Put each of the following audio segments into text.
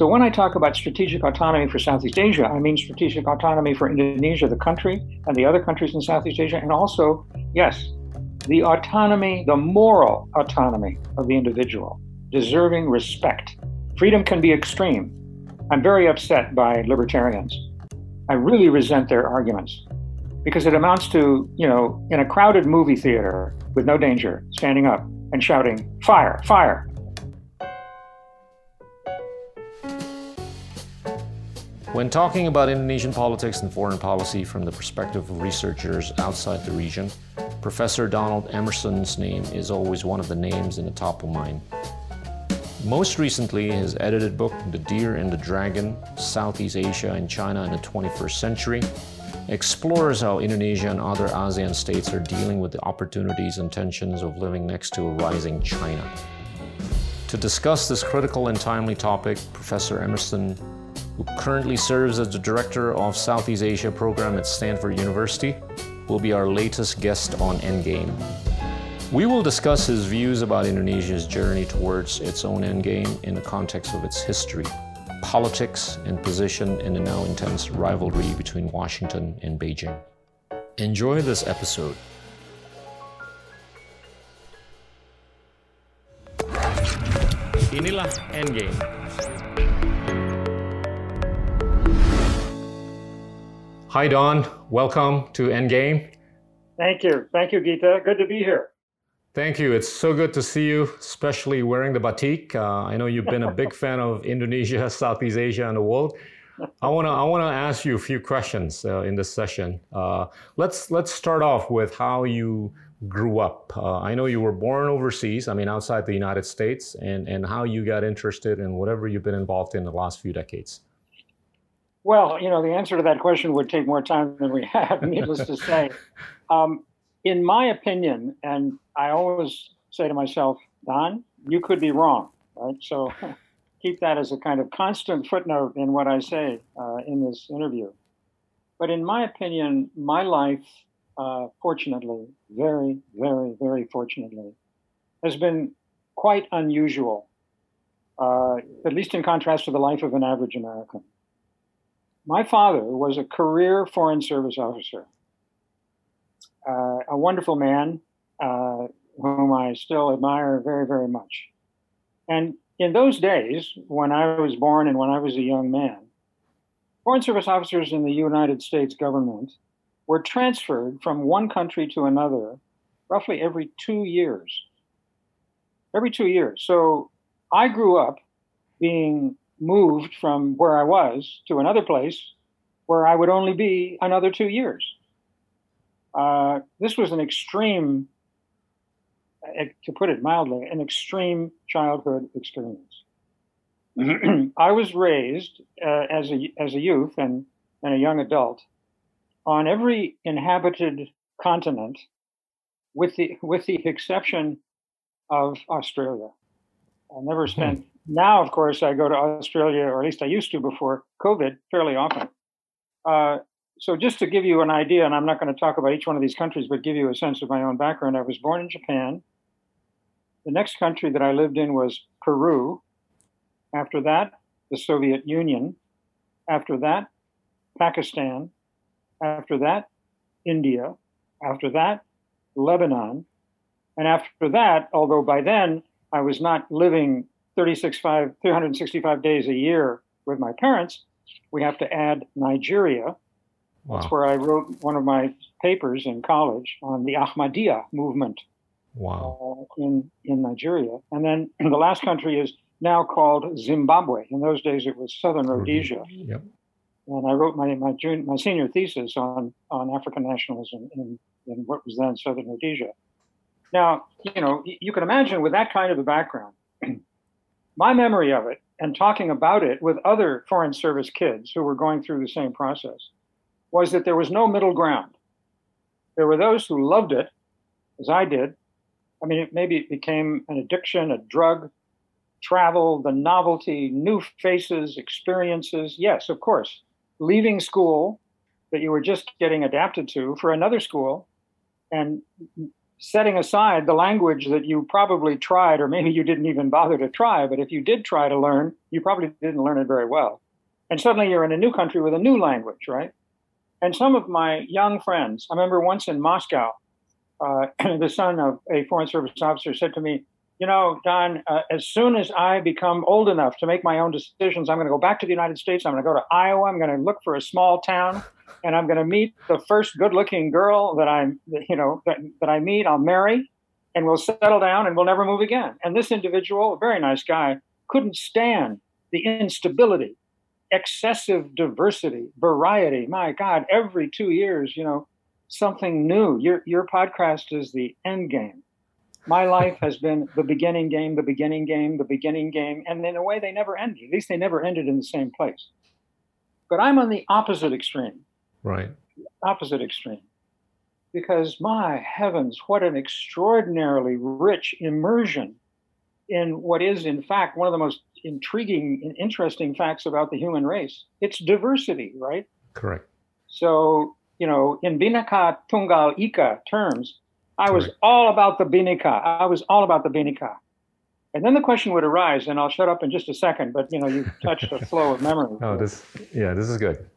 So when I talk about strategic autonomy for Southeast Asia, I mean strategic autonomy for Indonesia, the country, and the other countries in Southeast Asia, and also, yes, the autonomy, the moral autonomy of the individual, deserving respect. Freedom can be extreme. I'm very upset by libertarians. I really resent their arguments because it amounts to, you know, in a crowded movie theater with no danger, standing up and shouting, fire, fire, When talking about Indonesian politics and foreign policy from the perspective of researchers outside the region, Professor Donald Emerson's name is always one of the names in the top of mind. Most recently, his edited book, The Deer and the Dragon Southeast Asia and China in the 21st Century, explores how Indonesia and other ASEAN states are dealing with the opportunities and tensions of living next to a rising China. To discuss this critical and timely topic, Professor Emerson who currently serves as the Director of Southeast Asia Program at Stanford University, will be our latest guest on Endgame. We will discuss his views about Indonesia's journey towards its own endgame in the context of its history, politics, and position in the now intense rivalry between Washington and Beijing. Enjoy this episode. Inilah Endgame. Hi, Don. Welcome to Endgame. Thank you. Thank you, Gita. Good to be here. Thank you. It's so good to see you, especially wearing the batik. Uh, I know you've been a big fan of Indonesia, Southeast Asia, and the world. I want to I want to ask you a few questions uh, in this session. Uh, let's let's start off with how you grew up. Uh, I know you were born overseas. I mean, outside the United States, and and how you got interested in whatever you've been involved in the last few decades. Well, you know, the answer to that question would take more time than we have, needless to say. Um, in my opinion, and I always say to myself, Don, you could be wrong, right? So keep that as a kind of constant footnote in what I say uh, in this interview. But in my opinion, my life, uh, fortunately, very, very, very fortunately, has been quite unusual, uh, at least in contrast to the life of an average American. My father was a career Foreign Service officer, uh, a wonderful man uh, whom I still admire very, very much. And in those days, when I was born and when I was a young man, Foreign Service officers in the United States government were transferred from one country to another roughly every two years. Every two years. So I grew up being moved from where I was to another place where I would only be another two years. Uh, this was an extreme, eh, to put it mildly, an extreme childhood experience. I was raised uh, as a as a youth and, and a young adult on every inhabited continent, with the with the exception of Australia. I never hmm. spent now, of course, I go to Australia, or at least I used to before COVID, fairly often. Uh, so, just to give you an idea, and I'm not going to talk about each one of these countries, but give you a sense of my own background, I was born in Japan. The next country that I lived in was Peru. After that, the Soviet Union. After that, Pakistan. After that, India. After that, Lebanon. And after that, although by then I was not living 365, 365 days a year with my parents, we have to add Nigeria. Wow. That's where I wrote one of my papers in college on the Ahmadiyya movement wow. uh, in, in Nigeria. And then the last country is now called Zimbabwe. In those days, it was Southern Rhodesia. Yep. And I wrote my, my, junior, my senior thesis on, on African nationalism in, in what was then Southern Rhodesia. Now, you know, you can imagine with that kind of a background, my memory of it and talking about it with other Foreign Service kids who were going through the same process was that there was no middle ground. There were those who loved it, as I did. I mean, it, maybe it became an addiction, a drug, travel, the novelty, new faces, experiences. Yes, of course. Leaving school that you were just getting adapted to for another school and setting aside the language that you probably tried, or maybe you didn't even bother to try, but if you did try to learn, you probably didn't learn it very well. And suddenly you're in a new country with a new language, right? And some of my young friends, I remember once in Moscow, uh, the son of a Foreign Service officer said to me, You know, Don, uh, as soon as I become old enough to make my own decisions, I'm going to go back to the United States. I'm going to go to Iowa. I'm going to look for a small town and I'm going to meet the first good looking girl that I, you know, that, that I meet. I'll marry and we'll settle down and we'll never move again. And this individual, a very nice guy, couldn't stand the instability excessive diversity, variety. My God, every two years, you know, something new. Your your podcast is the end game. My life has been the beginning game, the beginning game, the beginning game, and in a way, they never ended. At least they never ended in the same place. But I'm on the opposite extreme. Right. Opposite extreme. Because my heavens, what an extraordinarily rich immersion in what is, in fact, one of the most intriguing and interesting facts about the human race. It's diversity, right? Correct. So, you know, in Bhinneka Tunggal Ika terms, I was Correct. all about the Bhinneka. I was all about the Bhinneka. And then the question would arise, and I'll shut up in just a second, but you know, you touched a flow of memory. Oh, this yeah, this is good.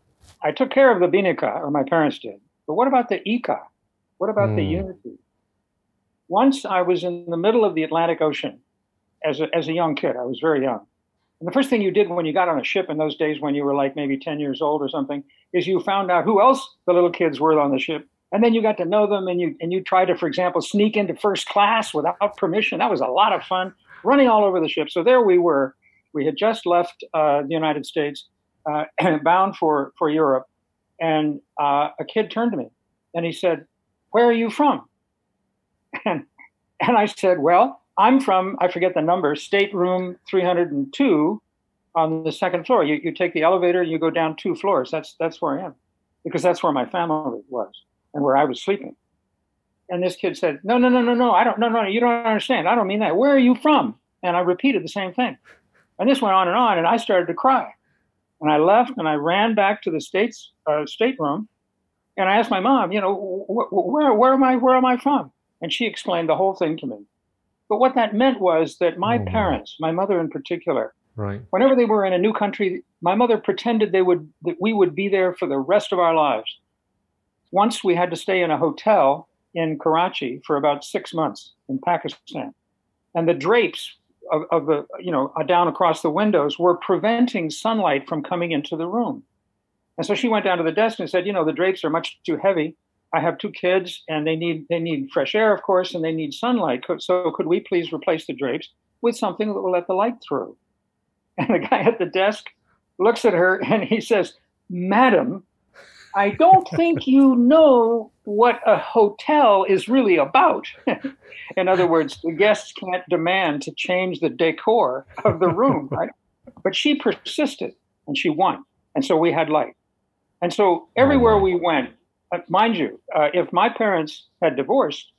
I took care of the Bhinneka, or my parents did. But what about the Ika? What about mm. the hmm. unity? Once I was in the middle of the Atlantic Ocean as a, as a young kid. I was very young. And the first thing you did when you got on a ship in those days, when you were like maybe 10 years old or something, is you found out who else the little kids were on the ship. And then you got to know them and you, and you tried to, for example, sneak into first class without permission. That was a lot of fun running all over the ship. So there we were. We had just left uh, the United States, uh, bound for, for Europe. And uh, a kid turned to me and he said, Where are you from? And, and I said, Well, I'm from, I forget the number, stateroom 302 on the second floor. You, you take the elevator and you go down two floors. That's, that's where I am because that's where my family was and where I was sleeping. And this kid said, No, no, no, no, no, I don't, no, no, you don't understand. I don't mean that. Where are you from? And I repeated the same thing. And this went on and on, and I started to cry. And I left and I ran back to the state's uh, stateroom and I asked my mom, you know, wh- where, where am I, where am I from? And she explained the whole thing to me. But what that meant was that my oh, parents, my mother in particular, right. whenever they were in a new country, my mother pretended they would that we would be there for the rest of our lives. Once we had to stay in a hotel in Karachi for about six months in Pakistan, and the drapes of, of the you know uh, down across the windows were preventing sunlight from coming into the room. And so she went down to the desk and said, you know, the drapes are much too heavy. I have two kids and they need they need fresh air, of course, and they need sunlight. So could we please replace the drapes with something that will let the light through? And the guy at the desk looks at her and he says, Madam, I don't think you know what a hotel is really about. In other words, the guests can't demand to change the decor of the room, right? But she persisted and she won. And so we had light. And so everywhere we went, uh, mind you, uh, if my parents had divorced,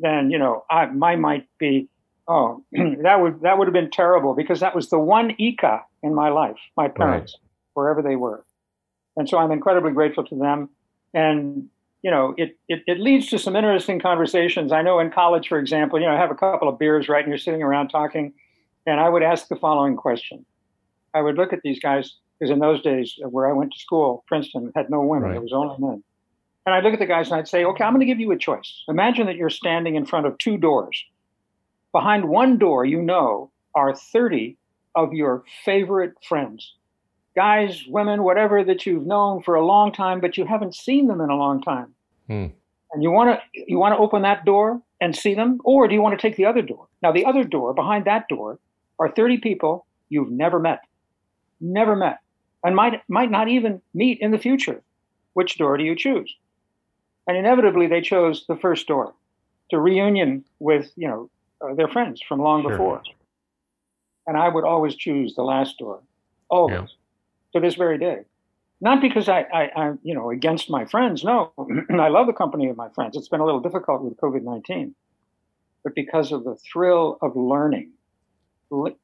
then you know I my might be oh that would that would have been terrible because that was the one ika in my life, my parents, right. wherever they were, and so I'm incredibly grateful to them. And you know, it, it it leads to some interesting conversations. I know in college, for example, you know, I have a couple of beers right, and you're sitting around talking, and I would ask the following question. I would look at these guys because in those days where I went to school, Princeton had no women; right. it was only men. And I'd look at the guys and I'd say, okay, I'm going to give you a choice. Imagine that you're standing in front of two doors. Behind one door, you know, are 30 of your favorite friends guys, women, whatever that you've known for a long time, but you haven't seen them in a long time. Hmm. And you want to you want to open that door and see them, or do you want to take the other door? Now, the other door, behind that door, are 30 people you've never met, never met, and might might not even meet in the future. Which door do you choose? And inevitably, they chose the first door to reunion with, you know, uh, their friends from long sure. before. And I would always choose the last door, always, yeah. To this very day. Not because I, I, I'm, you know, against my friends. No, I love the company of my friends. It's been a little difficult with COVID-19, but because of the thrill of learning.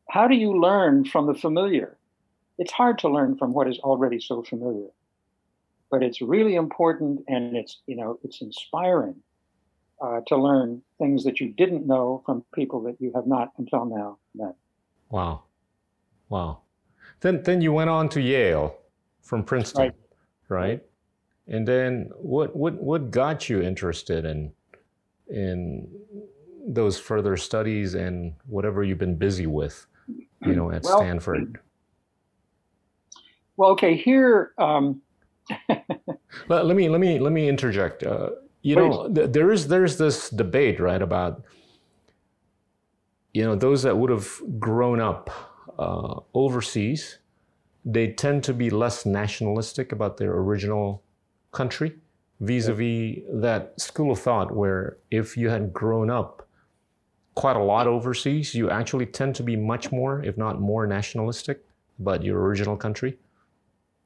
How do you learn from the familiar? It's hard to learn from what is already so familiar but it's really important and it's you know it's inspiring uh, to learn things that you didn't know from people that you have not until now met. Wow, wow. Then then you went on to Yale from Princeton, right? right? And then what what what got you interested in in those further studies and whatever you've been busy with, you know, at well, Stanford? Well, okay, here. Um... let, let, me let me let me interject. Uh, you Please. know, th- there is there's this debate, right, about you know those that would have grown up uh, overseas, they tend to be less nationalistic about their original country vis-a-vis that school of thought where if you had grown up quite a lot overseas you actually tend to be much more if not more nationalistic about your original country.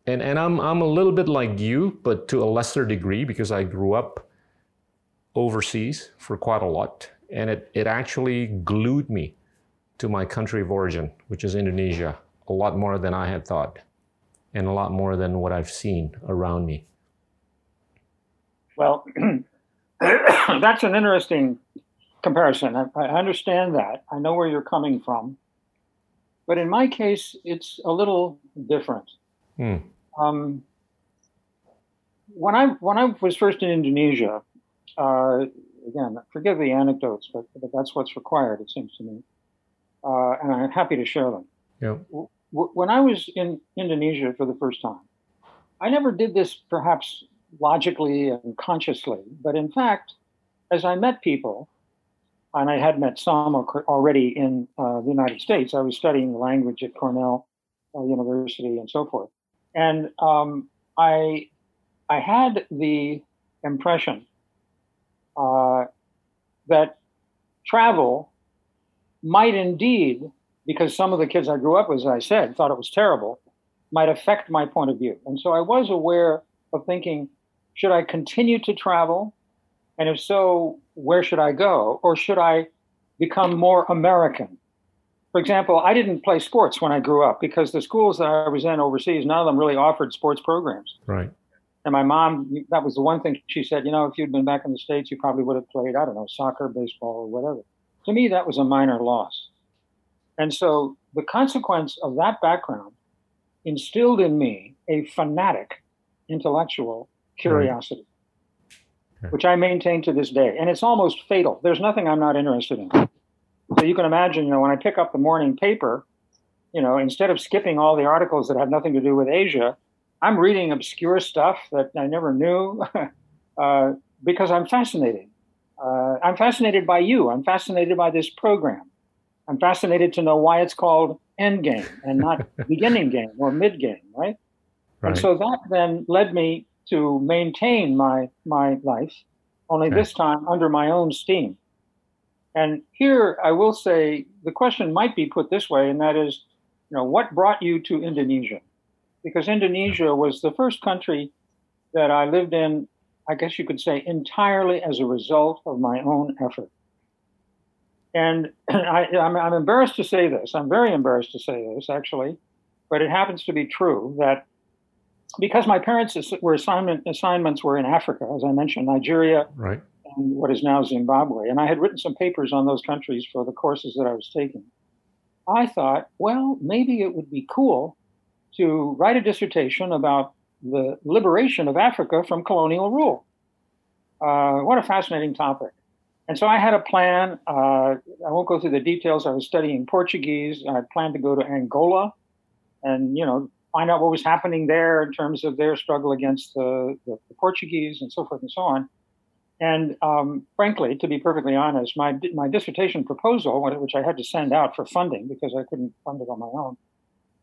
And and I'm I'm a little bit like you but to a lesser degree because I grew up overseas for quite a lot and it it actually glued me to my country of origin which is Indonesia a lot more than I had thought and a lot more than what I've seen around me well, that's an interesting comparison. I, I, understand that. I know where you're coming from. But in my case, it's a little different. Hmm. Um, when I when I was first in Indonesia, uh, again, forgive the anecdotes, but, but, that's what's required, it seems to me, uh, and I'm happy to share them. Yeah. W- when I was in Indonesia for the first time, I never did this perhaps logically and consciously. But in fact, as I met people, and I had met some already in uh, the United States, I was studying the language at Cornell uh, University and so forth. And um, I, I had the impression uh, that travel might indeed, because some of the kids I grew up with, as I said, thought it was terrible, might affect my point of view. And so I was aware of thinking, should I continue to travel? And if so, where should I go? Or should I become more American? For example, I didn't play sports when I grew up because the schools that I was in overseas, none of them really offered sports programs. Right. And my mom, that was the one thing she said, you know, if you'd been back in the States, you probably would have played, I don't know, soccer, baseball, or whatever. To me, that was a minor loss. And so the consequence of that background instilled in me a fanatic intellectual curiosity, which I maintain to this day. And it's almost fatal. There's nothing I'm not interested in. So you can imagine, you know, when I pick up the morning paper, you know, instead of skipping all the articles that have nothing to do with Asia, I'm reading obscure stuff that I never knew uh, because I'm fascinated. Uh, I'm fascinated by you. I'm fascinated by this program. I'm fascinated to know why it's called end game and not beginning game or mid game, right? right? And so that then led me to maintain my my life, only okay. this time under my own steam. And here I will say the question might be put this way, and that is, you know, what brought you to Indonesia? Because Indonesia was the first country that I lived in, I guess you could say, entirely as a result of my own effort. And I, am embarrassed to say this. I'm very embarrassed to say this, actually, but it happens to be true that because my parents were assignment assignments were in Africa, as I mentioned, Nigeria, right. and what is now Zimbabwe, and I had written some papers on those countries for the courses that I was taking. I thought, well, maybe it would be cool to write a dissertation about the liberation of Africa from colonial rule. Uh, what a fascinating topic. And so I had a plan. Uh, I won't go through the details. I was studying Portuguese. I planned to go to Angola and, you know, find out what was happening there in terms of their struggle against the, the, the Portuguese and so forth and so on. And um, frankly, to be perfectly honest, my my dissertation proposal, which I had to send out for funding because I couldn't fund it on my own,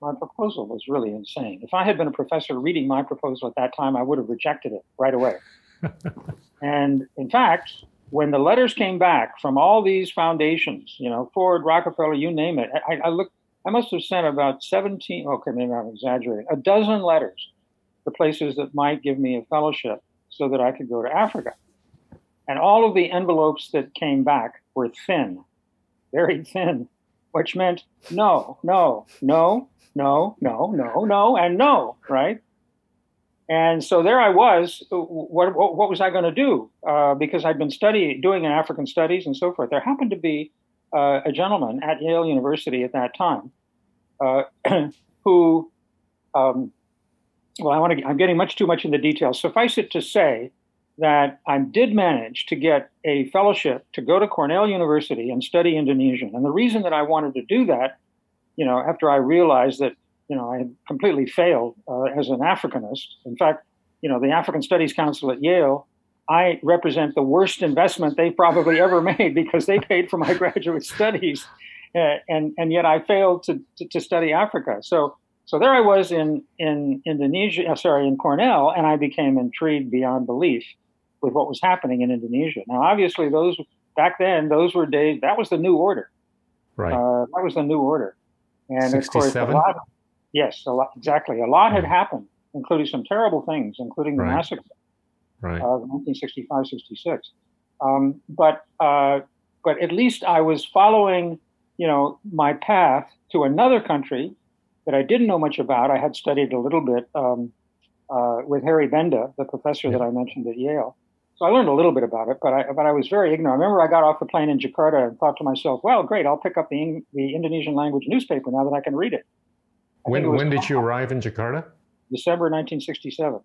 my proposal was really insane. If I had been a professor reading my proposal at that time, I would have rejected it right away. and in fact, when the letters came back from all these foundations, you know, Ford, Rockefeller, you name it, I, I looked I must have sent about 17, okay, maybe I'm exaggerating, a dozen letters to places that might give me a fellowship so that I could go to Africa. And all of the envelopes that came back were thin, very thin, which meant no, no, no, no, no, no, no, and no, right? And so there I was. What, what, what was I going to do? Uh, because I'd been studying, doing in African studies and so forth. There happened to be uh, a gentleman at Yale University at that time uh, who, um, well, I want to. I'm getting much too much in the details. Suffice it to say that I did manage to get a fellowship to go to Cornell University and study Indonesian. And the reason that I wanted to do that, you know, after I realized that you know, I had completely failed uh, as an Africanist. In fact, you know, the African Studies Council at Yale, I represent the worst investment they probably ever made because they paid for my graduate studies, uh, and and yet I failed to, to, to study Africa. So so there I was in in Indonesia, uh, sorry, in Cornell, and I became intrigued beyond belief with what was happening in Indonesia. Now, obviously, those back then, those were days. That was the new order. Right. Uh, that was the new order, and 67? of course, a lot. Yes, a lot, exactly. A lot had happened, including some terrible things, including the right. massacre right. of 1965, 66. Um, but uh, but at least I was following, you know, my path to another country that I didn't know much about. I had studied a little bit um, uh, with Harry Benda, the professor yeah. that I mentioned at Yale. So I learned a little bit about it, but I but I was very ignorant. I remember I got off the plane in Jakarta and thought to myself, "Well, great, I'll pick up the the Indonesian language newspaper now that I can read it." when when did you arrive in Jakarta? December 1967.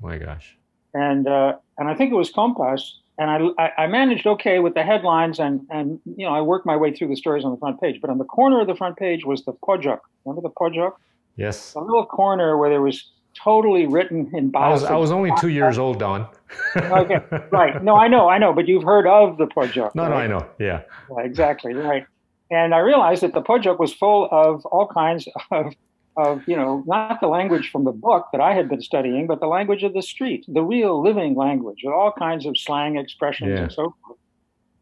My gosh. And uh, and I think it was Kompas, and I, I managed okay with the headlines, and and you know I worked my way through the stories on the front page. But on the corner of the front page was the pojok. Remember the pojok? Yes. A little corner where there was totally written in I was, I was only two years old, Don. okay, right. No, I know, I know, but you've heard of the pojok. No, right? no, I know. Yeah. yeah. Exactly, right. And I realized that the pojok was full of all kinds of of, you know, not the language from the book that I had been studying, but the language of the street, the real living language, with all kinds of slang expressions yeah. and so forth.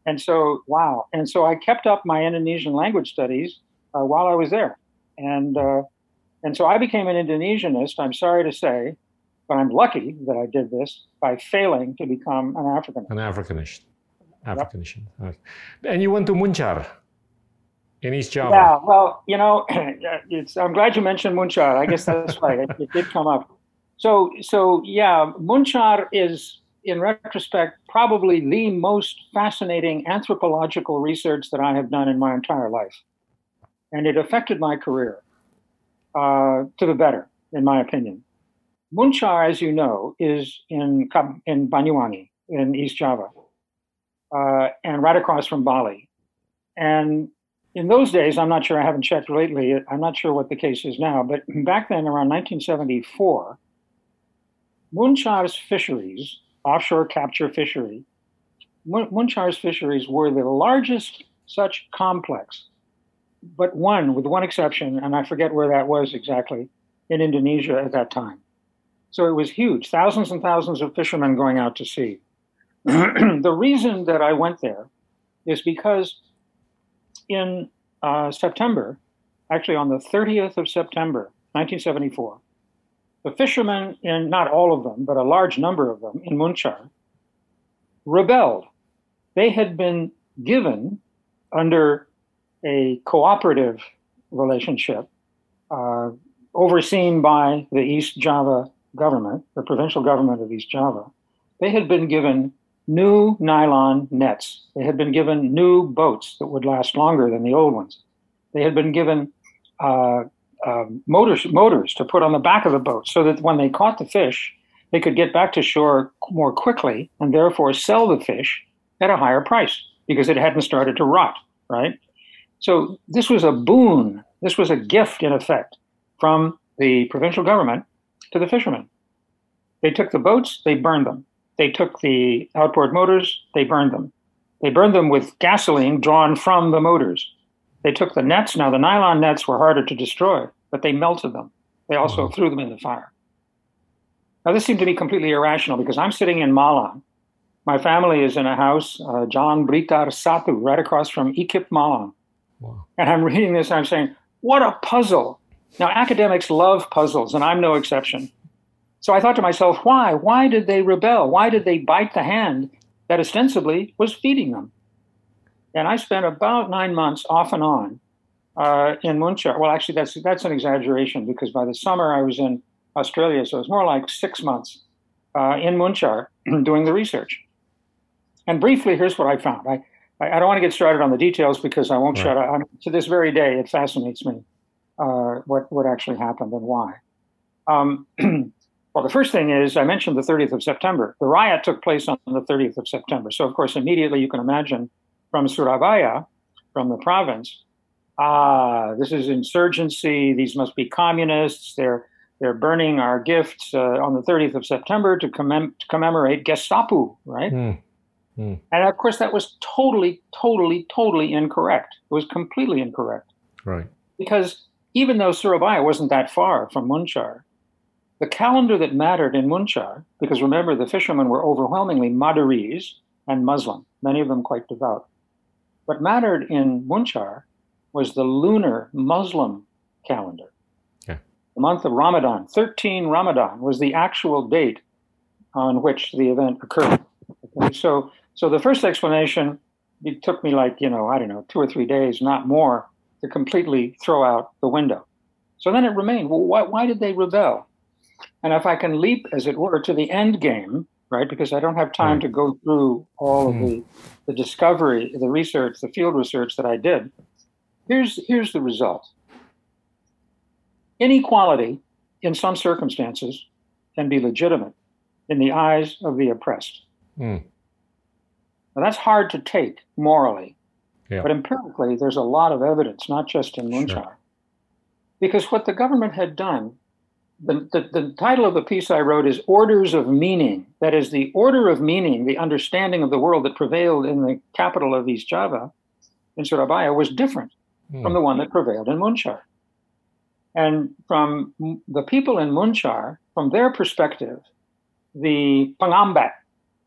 And so, wow. And so I kept up my Indonesian language studies uh, while I was there. And, uh, and so I became an Indonesianist, I'm sorry to say, but I'm lucky that I did this by failing to become an Africanist. An Africanist. Africanist. Yep. And you went to Muncar in East Java. Yeah, well, you know, it's, I'm glad you mentioned Muncar. I guess that's right. It, it, did come up. So, so yeah, Muncar is, in retrospect, probably the most fascinating anthropological research that I have done in my entire life, and it affected my career uh, to the better, in my opinion. Muncar, as you know, is in in Banyuwangi in East Java, uh, and right across from Bali. And in those days, I'm not sure, I haven't checked lately, I'm not sure what the case is now, but back then, around 1974, Muncar's fisheries, offshore capture fishery, Muncar's fisheries were the largest such complex, but one, with one exception, and I forget where that was exactly, in Indonesia at that time. So it was huge, thousands and thousands of fishermen going out to sea. the reason that I went there is because in uh, September, actually on the 30th of September, 1974, the fishermen, in not all of them, but a large number of them in Muncar, rebelled. They had been given under a cooperative relationship uh, overseen by the East Java government, the provincial government of East Java. They had been given new nylon nets. They had been given new boats that would last longer than the old ones. They had been given uh, uh, motors, motors to put on the back of the boat so that when they caught the fish, they could get back to shore more quickly and therefore sell the fish at a higher price because it hadn't started to rot, right? So this was a boon. This was a gift, in effect, from the provincial government to the fishermen. They took the boats, they burned them. They took the outboard motors, they burned them. They burned them with gasoline drawn from the motors. They took the nets. Now, the nylon nets were harder to destroy, but they melted them. They also threw them in the fire. Now, this seemed to me completely irrational because I'm sitting in Malang. My family is in a house, uh, Jalan Blitar Satu, right across from Ikip Malang. Wow. And I'm reading this and I'm saying, what a puzzle. Now, academics love puzzles, and I'm no exception. So I thought to myself, why? Why did they rebel? Why did they bite the hand that ostensibly was feeding them? And I spent about nine months off and on uh, in Muncar. Well, actually, that's that's an exaggeration because by the summer I was in Australia, so it was more like six months uh, in Muncar doing the research. And briefly, here's what I found. I, I, don't want to get started on the details because I won't right. shut up. To this very day, it fascinates me uh, what, what actually happened and why. Um, well, the first thing is I mentioned the 30th of September. The riot took place on the 30th of September. So, of course, immediately you can imagine from Surabaya, from the province, ah, this is insurgency. These must be communists. They're they're burning our gifts uh, on the 30th of September to, commem- to commemorate Gestapu, right? Mm. Mm. And of course, that was totally, totally, totally incorrect. It was completely incorrect. Right. Because even though Surabaya wasn't that far from Muncar, the calendar that mattered in Muncar, because remember, the fishermen were overwhelmingly Madurese and Muslim, many of them quite devout. What mattered in Muncar was the lunar Muslim calendar the month of Ramadan, 13 Ramadan was the actual date on which the event occurred. Okay, so, so the first explanation, it took me like, you know, I don't know, two or three days, not more, to completely throw out the window. So then it remained, well, why, why did they rebel? And if I can leap, as it were, to the end game, right, because I don't have time to go through all of the, the discovery, the research, the field research that I did, here's, here's the result. Inequality, in some circumstances, can be legitimate in the eyes of the oppressed. Mm. Now, that's hard to take morally, yeah. but empirically, there's a lot of evidence, not just in Muncar. Sure. Because what the government had done, the, the, the title of the piece I wrote is Orders of Meaning. That is, the order of meaning, the understanding of the world that prevailed in the capital of East Java, in Surabaya, was different mm. from the one that prevailed in Muncar. And from the people in Muncar, from their perspective, the Pengambat,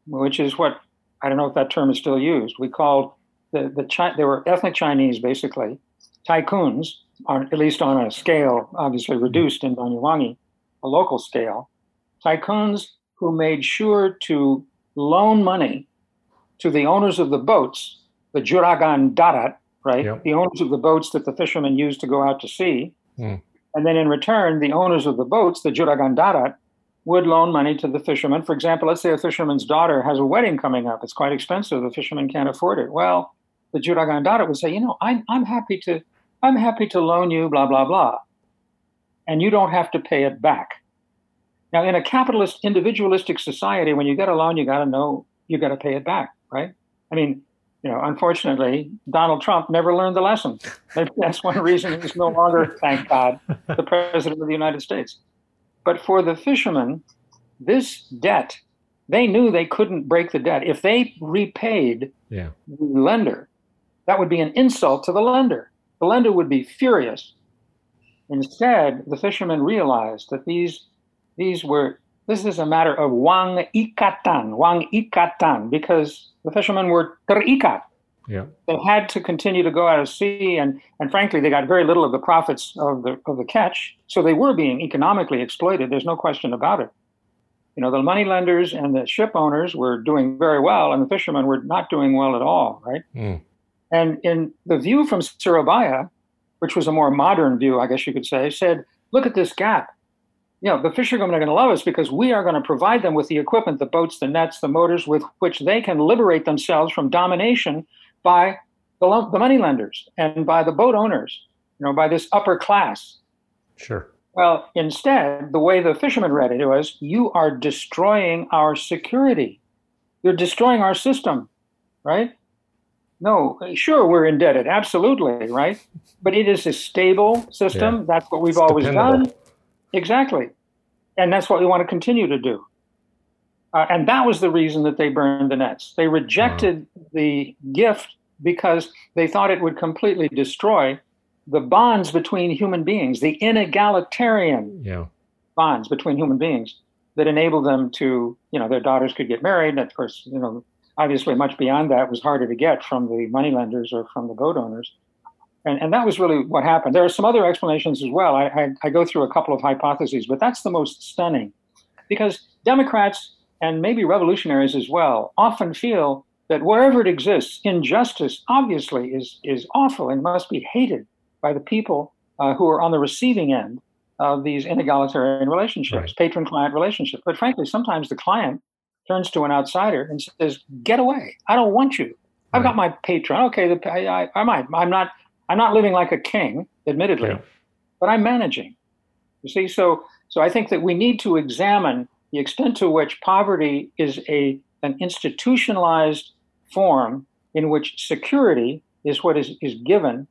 which is what I don't know if that term is still used, we called the, the Chi- they were ethnic Chinese basically, tycoons, on, at least on a scale obviously reduced in Banyuwangi, a local scale, tycoons who made sure to loan money to the owners of the boats, the Juragan Darat, right? Yep. The owners of the boats that the fishermen used to go out to sea. Mm. And then in return, the owners of the boats, the Juragan Darat, would loan money to the fisherman. For example, let's say a fisherman's daughter has a wedding coming up. It's quite expensive. The fisherman can't afford it. Well, the Juragan Darat would say, you know, I'm, I'm happy to I'm happy to loan you blah blah blah. And you don't have to pay it back. Now, in a capitalist, individualistic society, when you get a loan, you got to know you got to pay it back, right? I mean, you know, unfortunately, Donald Trump never learned the lesson. That's one reason he's no longer, thank God, the president of the United States. But for the fishermen, this debt, they knew they couldn't break the debt. If they repaid yeah. the lender, that would be an insult to the lender. The lender would be furious. Instead, the fishermen realized that these, these were, this is a matter of wang ikatan, wang ikatan, because the fishermen were terikat. Yeah. They had to continue to go out of sea, and, and frankly, they got very little of the profits of the of the catch. So they were being economically exploited. There's no question about it. You know, the money lenders and the ship owners were doing very well, and the fishermen were not doing well at all, right? Mm. And in the view from Surabaya, which was a more modern view, I guess you could say, said, look at this gap you know, the fishermen are going to love us because we are going to provide them with the equipment, the boats, the nets, the motors, with which they can liberate themselves from domination by the, the money lenders and by the boat owners, you know, by this upper class. Sure. Well, instead, the way the fishermen read it was, you are destroying our security. You're destroying our system, right? No, sure, we're indebted, absolutely, right? But it is a stable system. Yeah. That's what we've it's always dependable. done Exactly. And that's what we want to continue to do. Uh, and that was the reason that they burned the nets. They rejected the gift because they thought it would completely destroy the bonds between human beings, the inegalitarian yeah. bonds between human beings that enabled them to, you know, their daughters could get married. And of course, you know, obviously much beyond that was harder to get from the moneylenders or from the boat owners. And, and that was really what happened. There are some other explanations as well. I, I, I go through a couple of hypotheses, but that's the most stunning because Democrats and maybe revolutionaries as well often feel that wherever it exists, injustice obviously is, is awful and must be hated by the people uh, who are on the receiving end of these inegalitarian relationships, right. patron client relationships. But frankly, sometimes the client turns to an outsider and says, "Get away! I don't want you. I've right. got my patron. Okay, the, I, I, I'm, I'm not I'm not living like a king, admittedly, yeah. but I'm managing. You see, so so I think that we need to examine the extent to which poverty is a an institutionalized form in which security is what is, is given,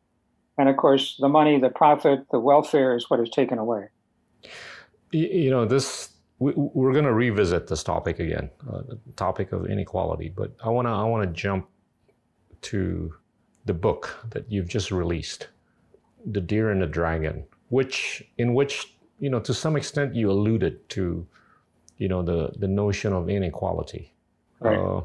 and of course the money, the profit, the welfare is what is taken away. You know, this we, are going to revisit this topic again, uh, the topic of inequality. But I want to I want to jump to the book that you've just released, The Deer and the Dragon, which in which you know to some extent you alluded to, you know the the notion of inequality. Right. Uh,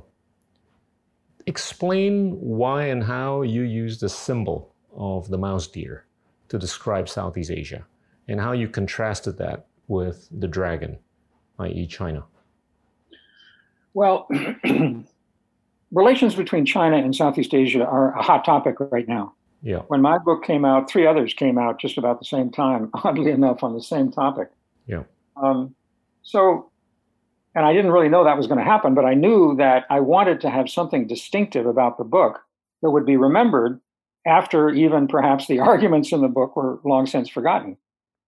explain why and how you use the symbol of the mouse deer to describe Southeast Asia, and how you contrasted that with the dragon, i.e., China. Well, relations between China and Southeast Asia are a hot topic right now. Yeah. When my book came out, three others came out just about the same time, oddly enough, on the same topic. Yeah. Um, so, and I didn't really know that was going to happen, but I knew that I wanted to have something distinctive about the book that would be remembered after even perhaps the arguments in the book were long since forgotten.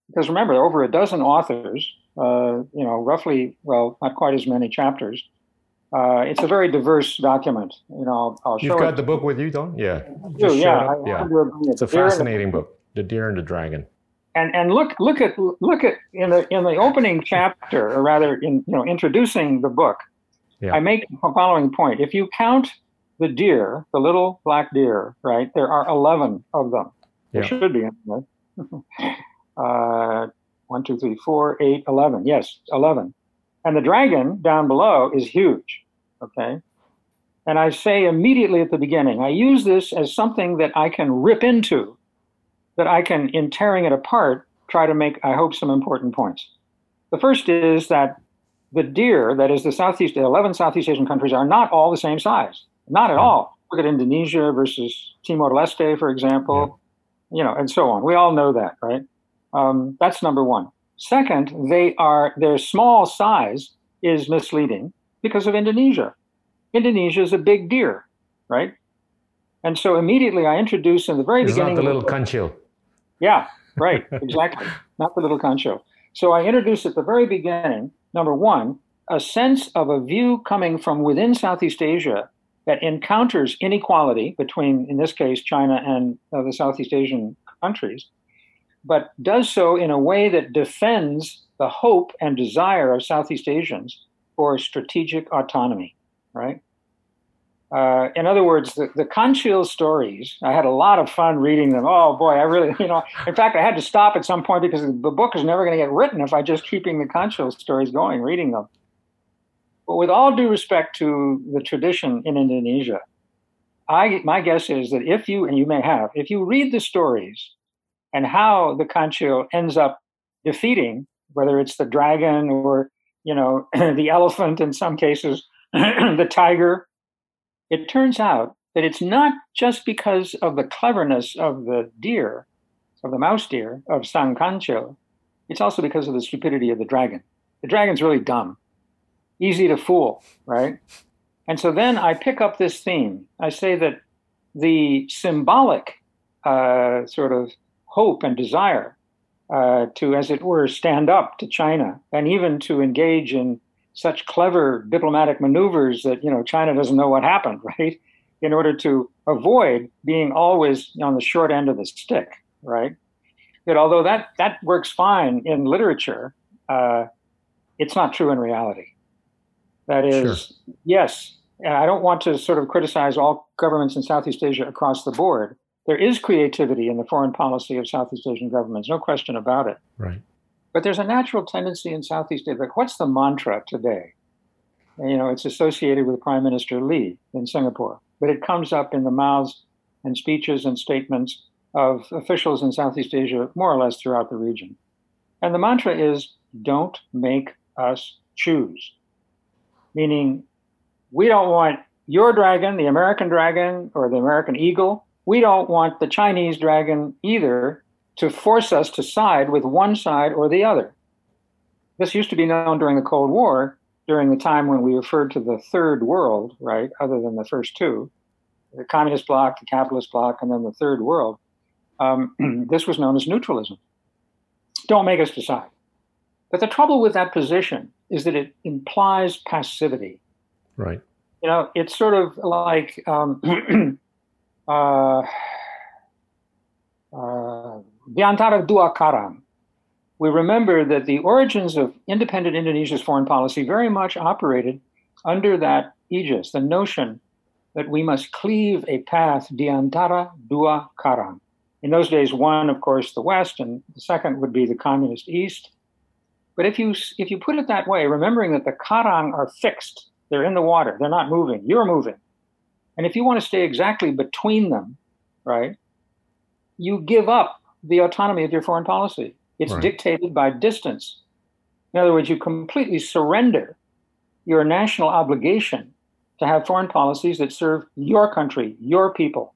Because remember, over a dozen authors, uh, you know, roughly, well, not quite as many chapters, uh, it's a very diverse document. You know, I'll, I'll You've got it. the book with you, Don? Yeah. Do, yeah. yeah. It's a fascinating the, book, The Deer and the Dragon. And and look look at look at in the in the opening chapter, or rather in you know introducing the book, yeah. I make the following point. If you count the deer, the little black deer, right? There are eleven of them. There yeah. should be. uh, one, two, three, four, eight, eleven. Yes, eleven. And the dragon down below is huge. Okay. And I say immediately at the beginning, I use this as something that I can rip into, that I can, in tearing it apart, try to make, I hope, some important points. The first is that the deer, that is the Southeast, 11 Southeast Asian countries, are not all the same size. Not at all. Look at Indonesia versus Timor Leste, for example, yeah. you know, and so on. We all know that, right? Um, that's number one. Second, they are their small size is misleading because of Indonesia. Indonesia is a big deer, right? And so immediately I introduce in the very it's beginning. Not the little concho. Yeah, right, exactly. not the little concho. So I introduce at the very beginning, number one, a sense of a view coming from within Southeast Asia that encounters inequality between, in this case, China and uh, the Southeast Asian countries, but does so in a way that defends the hope and desire of Southeast Asians for strategic autonomy, right? Uh, in other words, the, the Kanchil stories, I had a lot of fun reading them. Oh boy, I really, you know, in fact, I had to stop at some point because the book is never going to get written if I just keeping the Kanchil stories going, reading them. But with all due respect to the tradition in Indonesia, I, my guess is that if you, and you may have, if you read the stories and how the Kanchil ends up defeating, whether it's the dragon or you know the elephant in some cases, the tiger. It turns out that it's not just because of the cleverness of the deer, of the mouse deer of Sang Kanchil. It's also because of the stupidity of the dragon. The dragon's really dumb, easy to fool, right? And so then I pick up this theme. I say that the symbolic uh, sort of hope and desire uh, to, as it were, stand up to China and even to engage in such clever diplomatic maneuvers that you know China doesn't know what happened, right? In order to avoid being always on the short end of the stick, right? That although that that works fine in literature, uh, it's not true in reality. That is, sure. yes, I don't want to sort of criticize all governments in Southeast Asia across the board, there is creativity in the foreign policy of Southeast Asian governments, no question about it. Right. But there's a natural tendency in Southeast Asia. Like, what's the mantra today? And, you know, it's associated with Prime Minister Lee in Singapore, but it comes up in the mouths and speeches and statements of officials in Southeast Asia, more or less throughout the region. And the mantra is don't make us choose, meaning we don't want your dragon, the American dragon, or the American eagle we don't want the Chinese dragon either. To force us to side with one side or the other. This used to be known during the Cold War, during the time when we referred to the third world, right, other than the first two the communist bloc, the capitalist bloc, and then the third world. Um, this was known as neutralism. Don't make us decide. But the trouble with that position is that it implies passivity. Right. You know, it's sort of like um, uh, uh, Diantara dua karang. We remember that the origins of independent Indonesia's foreign policy very much operated under that aegis, the notion that we must cleave a path diantara dua karang. In those days, one, of course, the West, and the second would be the communist East. But if you if you put it that way, remembering that the karang are fixed, they're in the water, they're not moving, you're moving. And if you want to stay exactly between them, right, you give up the autonomy of your foreign policy. It's right. dictated by distance. In other words, you completely surrender your national obligation to have foreign policies that serve your country, your people,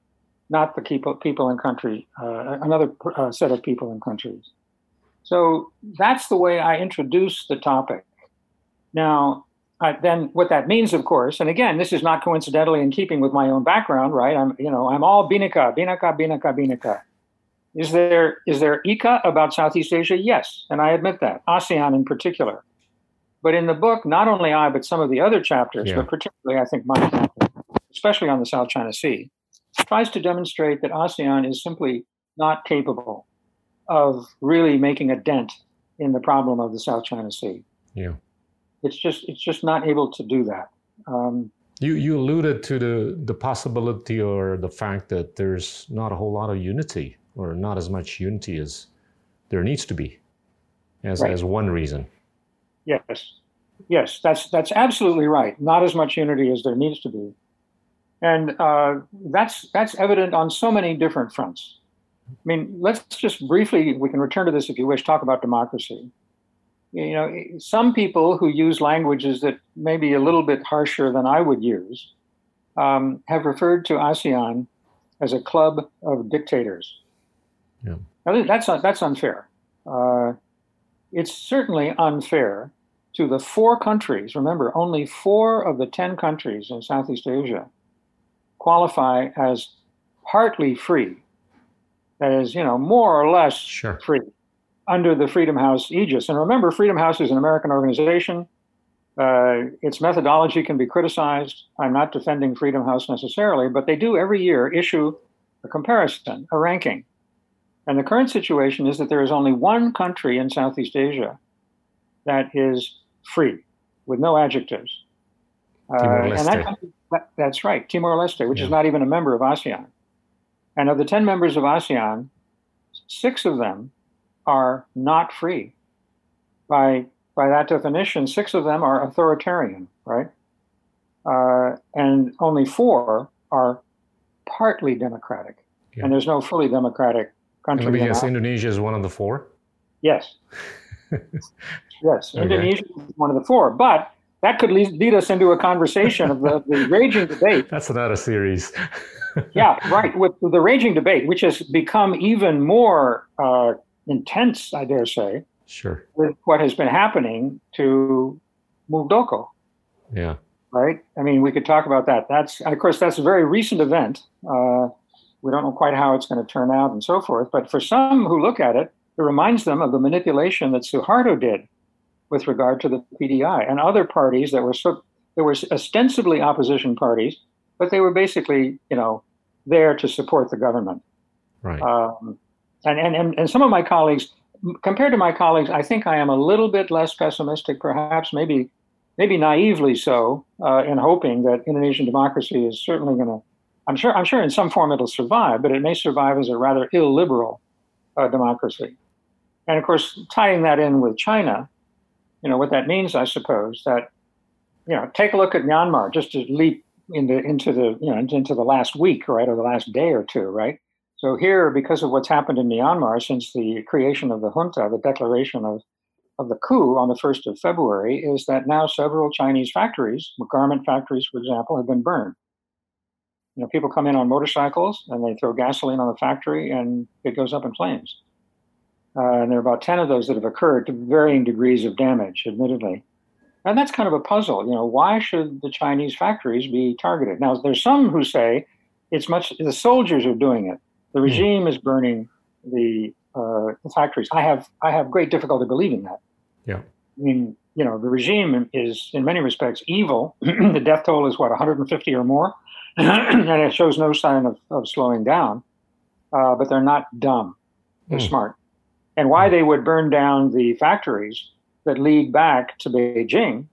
not the people, people in country, uh, another uh, set of people in countries. So that's the way I introduce the topic. Now, uh, then what that means, of course, and again, this is not coincidentally in keeping with my own background, right? I'm, you know, I'm all Bhinneka, Bhinneka, Bhinneka, Bhinneka. Is there is there Ika about Southeast Asia? Yes, and I admit that ASEAN in particular. But in the book, not only I, but some of the other chapters, yeah. but particularly I think my chapter, especially on the South China Sea, tries to demonstrate that ASEAN is simply not capable of really making a dent in the problem of the South China Sea. Yeah, it's just it's just not able to do that. Um, you you alluded to the the possibility or the fact that there's not a whole lot of unity or not as much unity as there needs to be, as right. as one reason. Yes, yes, that's that's absolutely right. Not as much unity as there needs to be, and uh, that's that's evident on so many different fronts. I mean, let's just briefly, we can return to this if you wish, talk about democracy. You know, some people who use languages that may be a little bit harsher than I would use um, have referred to ASEAN as a club of dictators. Yeah. Now, that's, that's unfair. Uh, it's certainly unfair to the four countries, remember, only four of the 10 countries in Southeast Asia qualify as partly free. That is, you know, more or less sure. free under the Freedom House aegis. And remember, Freedom House is an American organization. Uh, its methodology can be criticized. I'm not defending Freedom House necessarily, but they do every year issue a comparison, a ranking. And the current situation is that there is only one country in Southeast Asia that is free, with no adjectives. Uh, and that, that, that's right, Timor Leste, which yeah. is not even a member of ASEAN. And of the 10 members of ASEAN, six of them are not free. By, by that definition, six of them are authoritarian, right? Uh, and only four are partly democratic. Yeah. And there's no fully democratic country. And yes, Indonesia is one of the four? Yes. Yes, okay. Indonesia is one of the four. But that could lead, lead us into a conversation of the, the raging debate. That's another series. yeah, right. With the raging debate, which has become even more uh, intense, I dare say. Sure. With what has been happening to Moeldoko. Yeah. Right. I mean, we could talk about that. That's, of course, that's a very recent event. Uh, we don't know quite how it's going to turn out and so forth. But for some who look at it, it reminds them of the manipulation that Suharto did with regard to the PDI and other parties that were so, there were ostensibly opposition parties, but they were basically, you know, there to support the government. Right. Um, and, and, and, and some of my colleagues, compared to my colleagues, I think I am a little bit less pessimistic, perhaps, maybe, maybe naively so, uh, in hoping that Indonesian democracy is certainly going to. I'm sure. I'm sure in some form it'll survive, but it may survive as a rather illiberal uh, democracy. And of course, tying that in with China, you know what that means, I suppose. That you know, take a look at Myanmar, just to leap into into the you know into the last week, right, or the last day or two, right. So here, because of what's happened in Myanmar since the creation of the junta, the declaration of of the coup on the 1st of February, is that now several Chinese factories, garment factories, for example, have been burned. You know, people come in on motorcycles and they throw gasoline on the factory and it goes up in flames. Uh, and there are about 10 of those that have occurred to varying degrees of damage, admittedly. And that's kind of a puzzle. You know, why should the Chinese factories be targeted? Now, there's some who say it's much, the soldiers are doing it. The hmm. regime is burning the, uh, the factories. I have, I have great difficulty believing that. Yeah. I mean, you know, the regime is in many respects evil. the death toll is what, 150 or more? and it shows no sign of, of slowing down. Uh, but they're not dumb. They're mm. smart. And why they would burn down the factories that lead back to Beijing,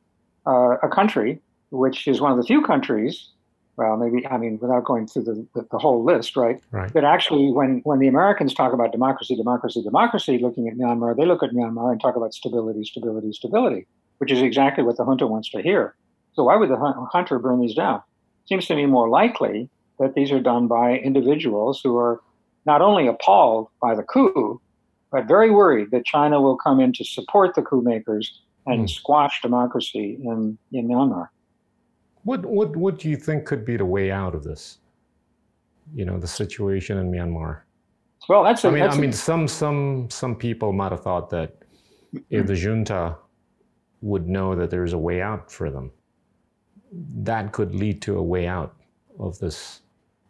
uh, a country which is one of the few countries, well, maybe, I mean, without going through the, the, the whole list, right? right? That actually, when, when the Americans talk about democracy, democracy, democracy, looking at Myanmar, they look at Myanmar and talk about stability, stability, stability, which is exactly what the junta wants to hear. So why would the junta burn these down? Seems to me more likely that these are done by individuals who are not only appalled by the coup, but very worried that China will come in to support the coup makers and mm. squash democracy in, in Myanmar. What, what, what do you think could be the way out of this? You know, the situation in Myanmar. Well, that's. A, I mean, that's I mean, some some some people might have thought that if the junta would know that there's a way out for them, that could lead to a way out of this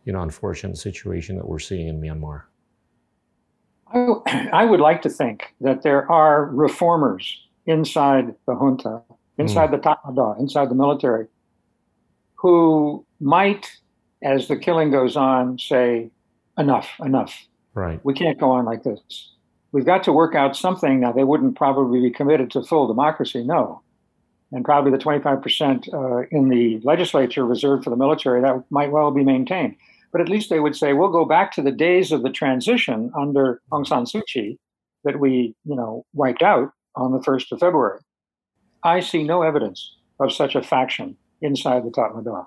you know, unfortunate situation that we're seeing in Myanmar? I would like to think that there are reformers inside the junta, inside mm. the Tatmadaw, inside the military, who might, as the killing goes on, say, enough, enough. Right. We can't go on like this. We've got to work out something. Now, they wouldn't probably be committed to full democracy, no. And probably the 25% uh, in the legislature reserved for the military, that might well be maintained but at least they would say, we'll go back to the days of the transition under Aung San Suu Kyi that we, you know, wiped out on the 1st of February. I see no evidence of such a faction inside the Tatmadaw.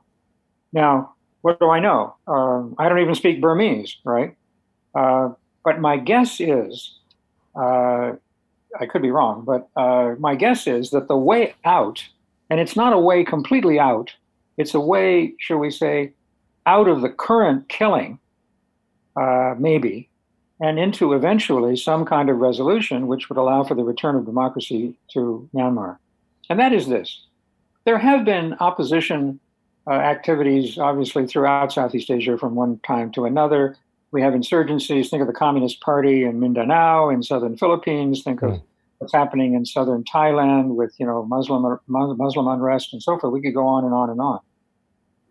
Now, what do I know? Um, I don't even speak Burmese, right? Uh, but my guess is, uh, I could be wrong, but uh, my guess is that the way out, and it's not a way completely out, it's a way, shall we say, out of the current killing, uh, maybe, and into eventually some kind of resolution which would allow for the return of democracy to Myanmar. And that is this there have been opposition uh, activities, obviously, throughout Southeast Asia from one time to another. We have insurgencies. Think of the Communist Party in Mindanao, in southern Philippines. Think of hmm. what's happening in southern Thailand with you know Muslim Muslim unrest and so forth. We could go on and on and on.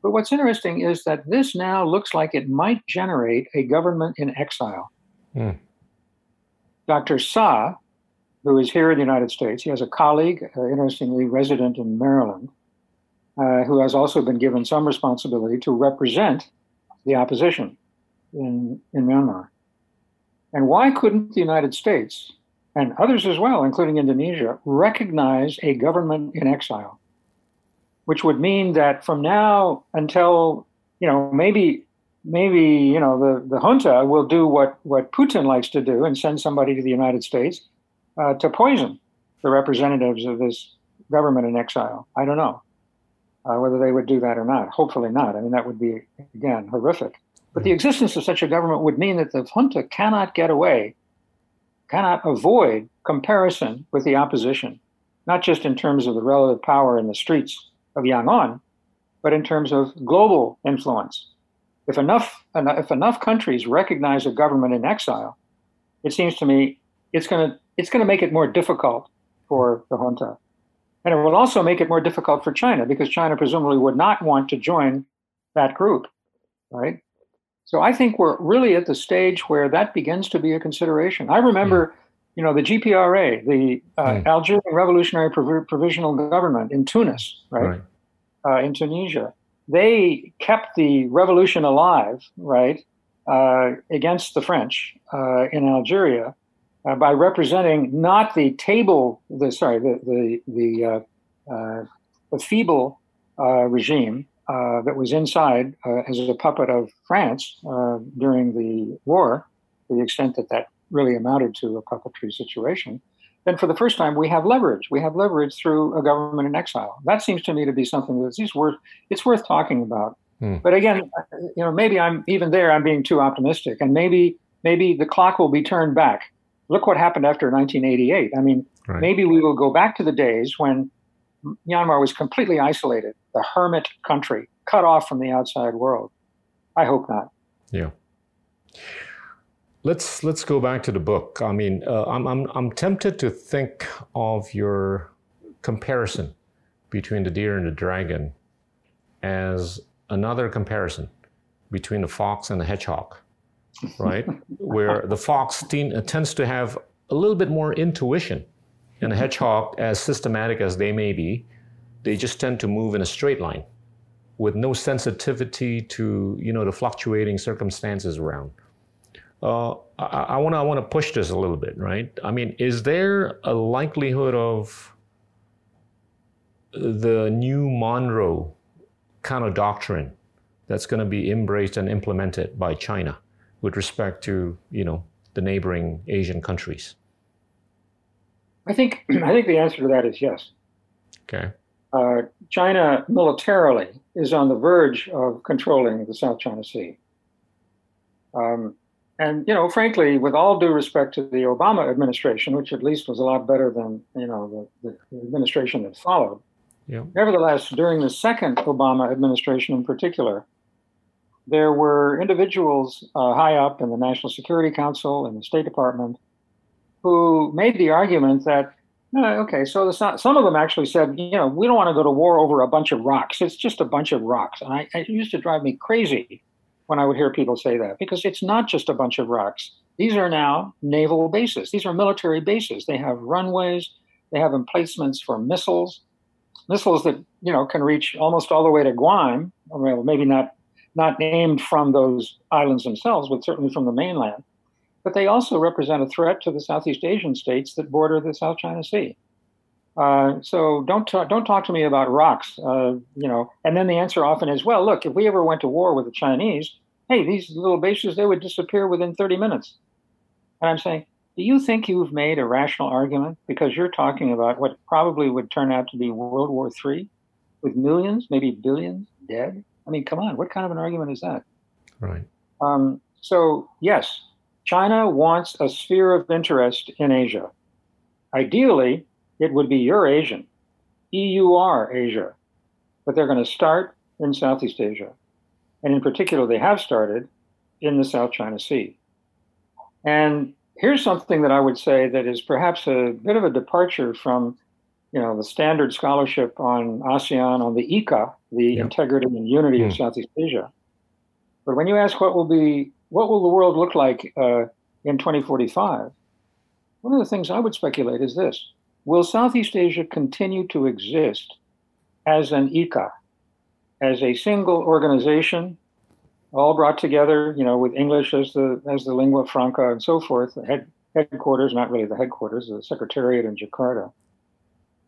But what's interesting is that this now looks like it might generate a government in exile. Mm. Dr. Sa, who is here in the United States, he has a colleague, uh, interestingly, resident in Maryland, uh, who has also been given some responsibility to represent the opposition in, in Myanmar. And why couldn't the United States and others as well, including Indonesia, recognize a government in exile? which would mean that from now until you know maybe maybe you know the, the junta will do what what Putin likes to do and send somebody to the United States uh, to poison the representatives of this government in exile. I don't know uh, whether they would do that or not. Hopefully not. I mean that would be again horrific. But the existence of such a government would mean that the junta cannot get away, cannot avoid comparison with the opposition, not just in terms of the relative power in the streets of Yangon, but in terms of global influence. If enough, if enough countries recognize a government in exile, it seems to me it's going to it's going to make it more difficult for the junta, and it will also make it more difficult for China because China presumably would not want to join that group, right? So I think we're really at the stage where that begins to be a consideration. I remember, mm. you know, the GPRA, the uh, mm. Algerian Revolutionary Prov- Provisional Government in Tunis, right? right. Uh, in Tunisia. They kept the revolution alive, right, uh, against the French uh, in Algeria uh, by representing not the table, the sorry, the the the, uh, the feeble regime Uh, that was inside uh, as a puppet of France uh, during the war, to the extent that that really amounted to a puppetry situation then for the first time we have leverage. We have leverage through a government in exile. That seems to me to be something that's worth it's worth talking about. Hmm. But again, you know, maybe I'm even there. I'm being too optimistic, and maybe maybe the clock will be turned back Look what happened after 1988. I mean, right. maybe we will go back to the days when Myanmar was completely isolated, the hermit country, cut off from the outside world. I hope not. Yeah. Let's let's go back to the book. I mean, uh, I'm, I'm I'm tempted to think of your comparison between the deer and the dragon as another comparison between the fox and the hedgehog, right? Where the fox tends to have a little bit more intuition, and the hedgehog, as systematic as they may be, they just tend to move in a straight line with no sensitivity to you know the fluctuating circumstances around. Uh, I want to I want to push this a little bit, right? I mean, is there a likelihood of the new Monroe kind of doctrine that's going to be embraced and implemented by China with respect to you know the neighboring Asian countries? I think I think the answer to that is yes. Okay. Uh, China militarily is on the verge of controlling the South China Sea. Um, and you know, frankly, with all due respect to the Obama administration, which at least was a lot better than you know the, the administration that followed. Yeah. Nevertheless, during the second Obama administration, in particular, there were individuals uh, high up in the National Security Council and the State Department who made the argument that uh, okay, so not, some of them actually said, you know, we don't want to go to war over a bunch of rocks. It's just a bunch of rocks. And I, it used to drive me crazy when I would hear people say that because it's not just a bunch of rocks. These are now naval bases. These are military bases. They have runways. They have emplacements for missiles, missiles that you know can reach almost all the way to Guam. Well, maybe not not named from those islands themselves, but certainly from the mainland but they also represent a threat to the Southeast Asian states that border the South China Sea. Uh, so don't talk, don't talk to me about rocks, uh, you know. And then the answer often is, well, look, if we ever went to war with the Chinese, hey, these little bases they would disappear within 30 minutes. And I'm saying, do you think you've made a rational argument because you're talking about what probably would turn out to be World War III, with millions, maybe billions dead? I mean, come on, what kind of an argument is that? Right. Um, so yes, China wants a sphere of interest in Asia. Ideally, it would be Eurasian, EUR Asia, but they're going to start in Southeast Asia. And in particular, they have started in the South China Sea. And here's something that I would say that is perhaps a bit of a departure from you know the standard scholarship on ASEAN on the Ika, the integrity and unity mm. of hmm. Southeast Asia. But when you ask what will be what will the world look like uh, in 2045? One of the things I would speculate is this Will Southeast Asia continue to exist as an Ika, as a single organization, all brought together, you know, with English as the as the lingua franca and so forth, the head, headquarters, not really the headquarters, the secretariat in Jakarta?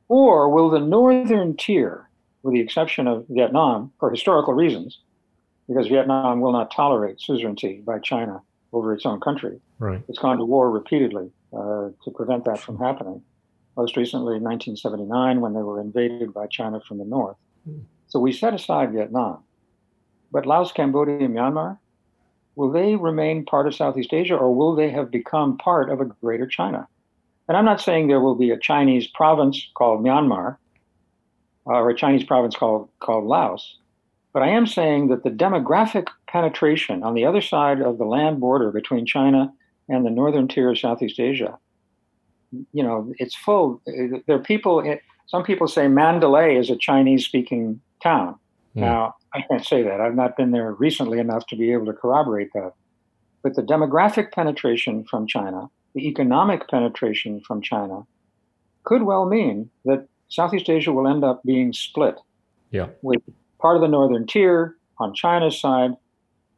Or will the northern tier, with the exception of Vietnam, for historical reasons, because Vietnam will not tolerate suzerainty by China over its own country. Right. It's gone to war repeatedly uh, to prevent that from happening. Most recently in 1979 when they were invaded by China from the north. So we set aside Vietnam. But Laos, Cambodia, and Myanmar, will they remain part of Southeast Asia or will they have become part of a greater China? And I'm not saying there will be a Chinese province called Myanmar uh, or a Chinese province called, called Laos. But I am saying that the demographic penetration on the other side of the land border between China and the northern tier of Southeast Asia, you know, it's full. There are people, some people say Mandalay is a Chinese speaking town. Mm. Now, I can't say that. I've not been there recently enough to be able to corroborate that. But the demographic penetration from China, the economic penetration from China, could well mean that Southeast Asia will end up being split. Yeah. With part of the northern tier on China's side,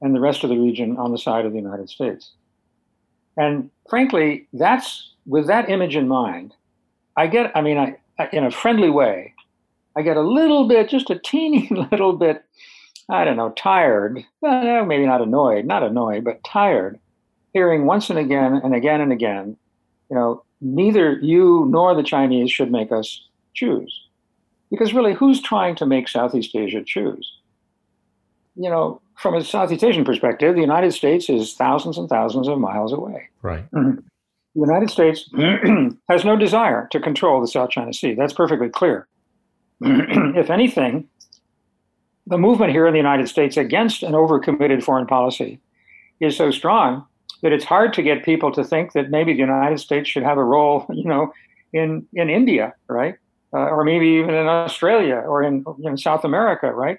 and the rest of the region on the side of the United States. And frankly, that's with that image in mind, I get, I mean, I, in a friendly way, I get a little bit, just a teeny little bit, I don't know, tired. Well, maybe not annoyed, not annoyed, but tired, hearing once and again and again and again, you know, neither you nor the Chinese should make us choose. Because really, who's trying to make Southeast Asia choose? You know, from a Southeast Asian perspective, the United States is thousands and thousands of miles away. Right. Mm-hmm. The United States has no desire to control the South China Sea. That's perfectly clear. if anything, the movement here in the United States against an overcommitted foreign policy is so strong that it's hard to get people to think that maybe the United States should have a role, you know, in in India, right, uh, or maybe even in Australia or in in South America, right,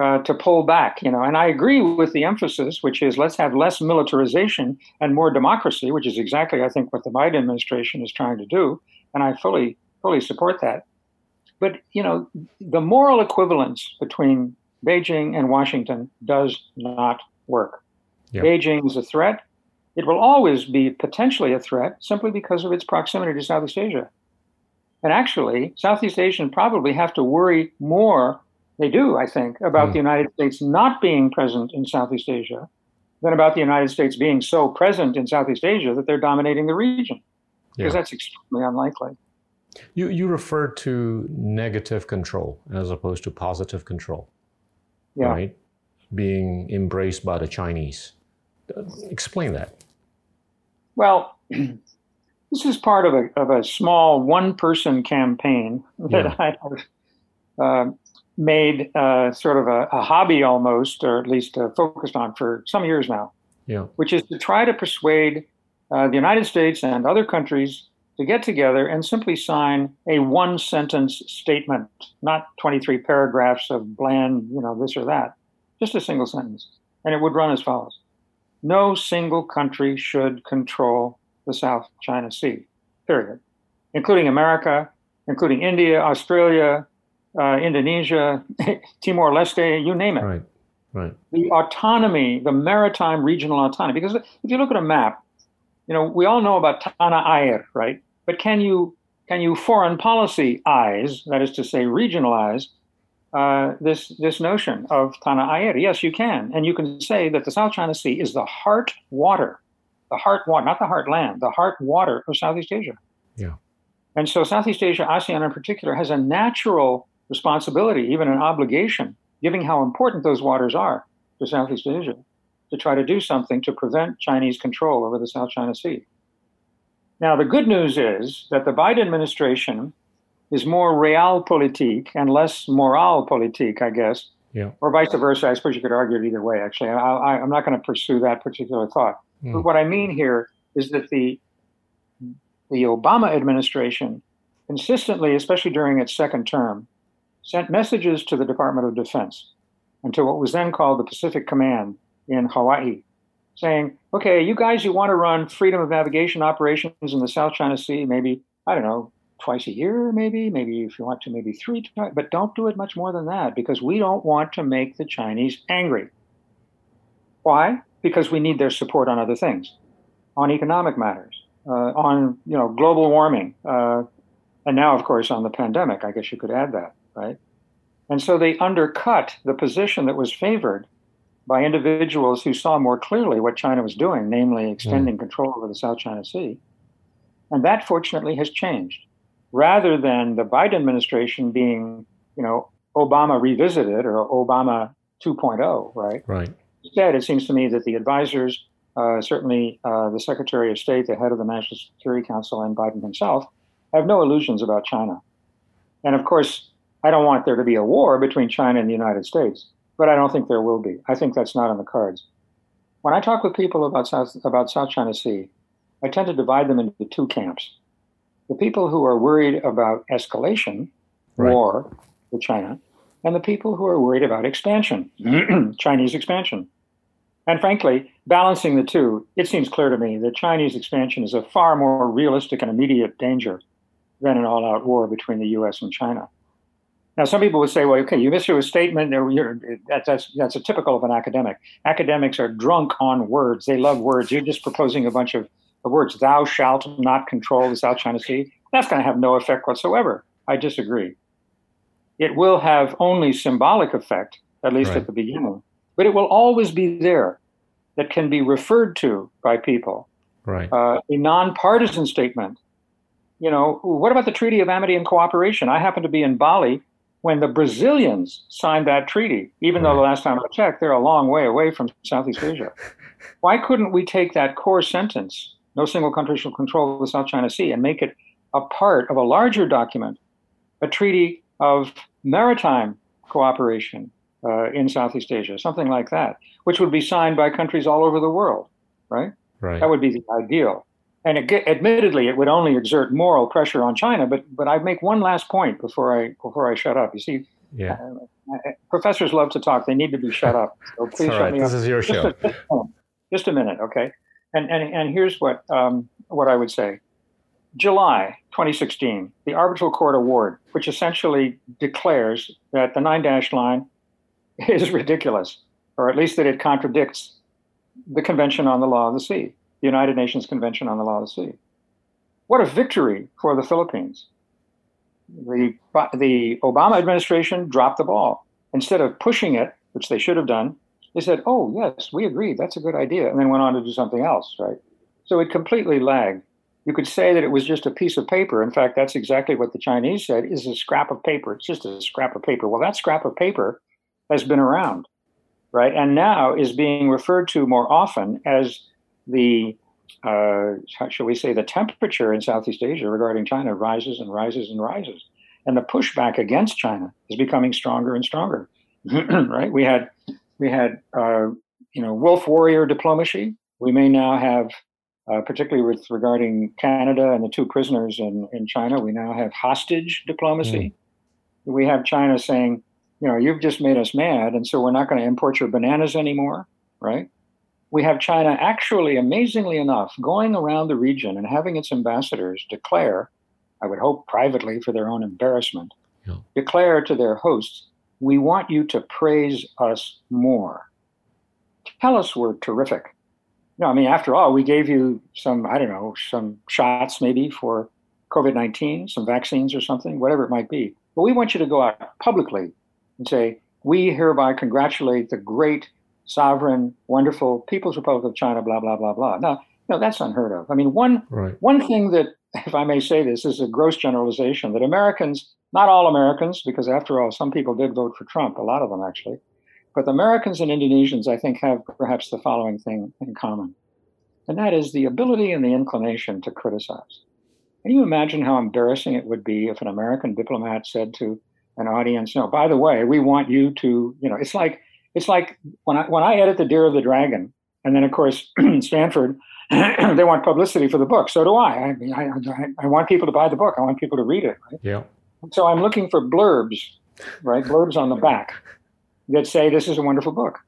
uh, to pull back, you know. And I agree with the emphasis, which is let's have less militarization and more democracy, which is exactly I think what the Biden administration is trying to do, and I fully fully support that. But you know, the moral equivalence between Beijing and Washington does not work. Yep. Beijing is a threat. It will always be potentially a threat simply because of its proximity to Southeast Asia. And actually, Southeast Asians probably have to worry more, they do, I think, about mm. the United States not being present in Southeast Asia than about the United States being so present in Southeast Asia that they're dominating the region. Because yeah. that's extremely unlikely. You, you refer to negative control as opposed to positive control, yeah. right? Being embraced by the Chinese. Explain that. Well, this is part of a, of a small one person campaign that yeah. I have uh, made uh, sort of a, a, hobby almost, or at least uh, focused on for some years now, yeah. which is to try to persuade uh, the United States and other countries to get together and simply sign a one sentence statement, not 23 paragraphs of bland, you know, this or that, just a single sentence. And it would run as follows No single country should control the South China Sea, period, including America, including India, Australia, uh, Indonesia, Timor Leste, you name it. Right, right. The autonomy, the maritime regional autonomy, because if you look at a map, you know, we all know about Tanah Air, right? But can you can you foreign policy eyes, that is to say, regionalize uh, this this notion of Tanah Air? Yes, you can, and you can say that the South China Sea is the heart water, the heart water, not the heart land, the heart water of Southeast Asia. Yeah. And so Southeast Asia, ASEAN in particular, has a natural responsibility, even an obligation, given how important those waters are to Southeast Asia, to try to do something to prevent Chinese control over the South China Sea. Now, the good news is that the Biden administration is more realpolitik and less moralpolitik, I guess, yeah. or vice versa. I suppose you could argue it either way, actually. I, am not going to pursue that particular thought. Mm. But what I mean here is that the, the Obama administration consistently, especially during its second term, sent messages to the Department of Defense and to what was then called the Pacific Command in Hawaii, saying, okay, you guys, you want to run freedom of navigation operations in the South China Sea, maybe, I don't know, twice a year, maybe, maybe if you want to, maybe three times, but don't do it much more than that because we don't want to make the Chinese angry. Why? Because we need their support on other things, on economic matters, uh, on you know global warming, uh, and now of course on the pandemic. I guess you could add that, right? And so they undercut the position that was favored by individuals who saw more clearly what China was doing, namely extending mm. control over the South China Sea. And that fortunately has changed. Rather than the Biden administration being, you know, Obama revisited or Obama 2.0, right? Right. Instead, it seems to me that the advisors, uh, certainly uh, the Secretary of State, the head of the National Security Council, and Biden himself, have no illusions about China. And of course, I don't want there to be a war between China and the United States but I don't think there will be. I think that's not on the cards. When I talk with people about South, about South China Sea, I tend to divide them into two camps. The people who are worried about escalation, right. war with China, and the people who are worried about expansion, Chinese expansion. And frankly, balancing the two, it seems clear to me that Chinese expansion is a far more realistic and immediate danger than an all out war between the US and China. Now, some people would say, well, okay, you issue a statement, that, that's, that's a typical of an academic. Academics are drunk on words. They love words. You're just proposing a bunch of, of words. Thou shalt not control the South China Sea. That's going to have no effect whatsoever. I disagree. It will have only symbolic effect, at least right. at the beginning, but it will always be there that can be referred to by people. Right. Uh, a nonpartisan statement. You know, what about the Treaty of Amity and Cooperation? I happen to be in Bali when the Brazilians signed that treaty, even right. though the last time I checked, they're a long way away from Southeast Asia. Why couldn't we take that core sentence no single country shall control the South China Sea, and make it a part of a larger document, a treaty of maritime cooperation uh, in Southeast Asia, something like that, which would be signed by countries all over the world, right? Right. That would be the ideal. And it, admittedly, it would only exert moral pressure on China. But but I make one last point before I before I shut up. You see, yeah. Uh, professors love to talk. They need to be shut up. So please shut right. me this up. This is your just show. A, just a minute, okay? And and and here's what um, what I would say. July 2016, the Arbitral Court Award, which essentially declares that the nine dash line is ridiculous, or at least that it contradicts the Convention on the Law of the Sea, the United Nations Convention on the Law of the Sea. What a victory for the Philippines. The, the Obama administration dropped the ball. Instead of pushing it, which they should have done, they said, oh, yes, we agree, that's a good idea, and then went on to do something else, right? So it completely lagged. You could say that it was just a piece of paper. In fact, that's exactly what the Chinese said is a scrap of paper. It's just a scrap of paper. Well, that scrap of paper has been around, right? And now is being referred to more often as the, uh, shall we say, the temperature in Southeast Asia regarding China rises and rises and rises. And the pushback against China is becoming stronger and stronger, right? We had, we had, uh, you know, wolf warrior diplomacy. We may now have uh, particularly with regarding Canada and the two prisoners in, in China. We now have hostage diplomacy. Mm. We have China saying, you know, you've just made us mad, and so we're not going to import your bananas anymore, right? We have China actually, amazingly enough, going around the region and having its ambassadors declare, I would hope privately for their own embarrassment, yeah. declare to their hosts, we want you to praise us more. Tell us we're terrific no, I mean, after all, we gave you some, I don't know, some shots maybe for COVID 19, some vaccines or something, whatever it might be. But we want you to go out publicly and say, we hereby congratulate the great, sovereign, wonderful People's Republic of China, blah, blah, blah, blah. Now, no, that's unheard of. I mean, one, right. one thing that, if I may say this, is a gross generalization that Americans, not all Americans, because after all, some people did vote for Trump, a lot of them actually, but Americans and Indonesians, I think, have perhaps the following thing in common, and that is the ability and the inclination to criticize. Can you imagine how embarrassing it would be if an American diplomat said to an audience, "No, by the way, we want you to," you know, it's like it's like when I when I edit the Deer and the Dragon, and then of course Stanford, they want publicity for the book. So do I. I mean, I, I, I want people to buy the book. I want people to read it. Right? Yeah. So I'm looking for blurbs, right? Blurbs on the back that say this is a wonderful book.